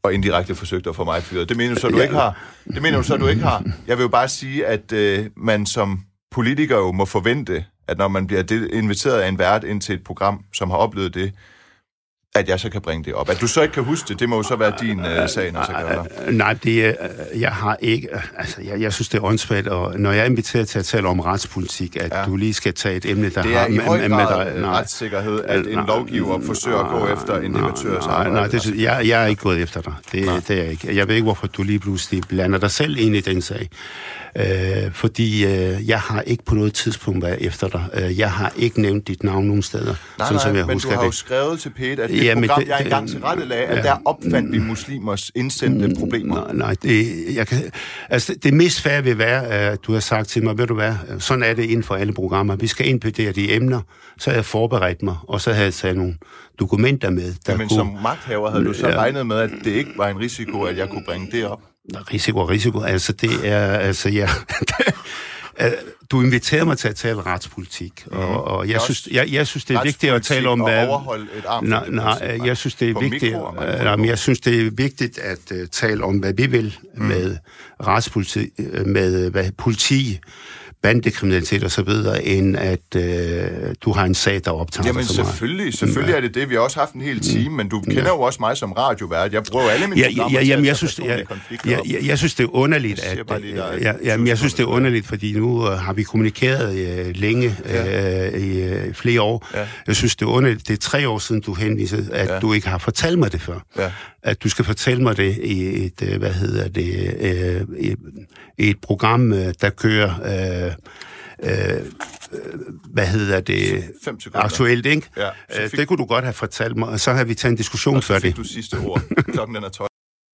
og indirekte forsøgt at få mig fyret. Det mener du så, du ikke har. Det mener du så, du ikke har. Jeg vil jo bare sige, at øh, man som politiker jo må forvente, at når man bliver inviteret af en vært ind til et program, som har oplevet det, at jeg så kan bringe det op. At du så ikke kan huske det, det må jo så være din uh, sag, når så
gør Nej, det, uh, jeg har ikke... Altså, jeg, jeg synes, det er åndssvagt, og når jeg er inviteret til at tale om retspolitik, at ja. du lige skal tage et emne, der
har... Det er har, i høj grad med, med retssikkerhed, at en nej, lovgiver forsøger nej, at gå efter en debattørs
Nej, nej, det, jeg, jeg er ikke gået efter dig. Det, det er jeg ikke. Jeg ved ikke, hvorfor du lige pludselig blander dig selv ind i den sag. Øh, fordi øh, jeg har ikke på noget tidspunkt været efter dig. Øh, jeg har ikke nævnt dit navn nogen steder. Nej,
sådan, nej, som jeg men husker du har det. jo skrevet til Pete, at det ja, program, det, jeg engang til rette lag, at ja, der opfandt vi muslimers indsendte mm, problemer.
Nej, nej det, jeg kan, altså, det mest færre vil være, at du har sagt til mig, ved du hvad, sådan er det inden for alle programmer. Vi skal indpedere de emner, så jeg forberedt mig, og så havde jeg taget nogle dokumenter med.
Der Men kunne, som magthaver havde du så regnet med, at det ikke var en risiko, at jeg kunne bringe det op?
Risiko og risiko, altså det er, altså ja, [LAUGHS] du inviterer mig til at tale retspolitik, og, og jeg, synes, jeg, jeg synes, det er vigtigt at tale om...
hvad... overholde et
nej, nej, jeg synes, det er vigtigt, nej, men jeg synes, det er vigtigt at uh, tale om, hvad vi vil mm. med retspolitik, med hvad, politi, bandekriminalitet og så videre, end at øh, du har en sag, der optager
Jamen
dig så meget.
selvfølgelig, selvfølgelig er det det. Vi har også haft en hel time, men du kender jo også mig som radiovært. Jeg bruger alle mine
Ja, ja, ja, jamen, jeg synes, jeg, jeg, jeg, jeg synes, det er underligt,
Jeg
at...
bare lige, der
øh,
et
ja, jamen, jeg synes, det er underligt, fordi nu øh, har vi kommunikeret øh, længe, øh, i øh, flere år.
Ja.
Jeg synes, det er underligt. Det er tre år siden, du henviser, at
Ja.
du ikke har fortalt mig det før.
Ja.
At du skal fortælle mig det i et, øh, hvad hedder det, øh, et program, øh, der kører... Øh, øh, hvad hedder det,
Fem sekunder.
aktuelt, ikke?
Ja,
Øh,
fik-
Det kunne du godt have fortalt mig, og så har vi taget en diskussion
Og så
før det.
du sidste ord. Klokken den er 12. [LAUGHS]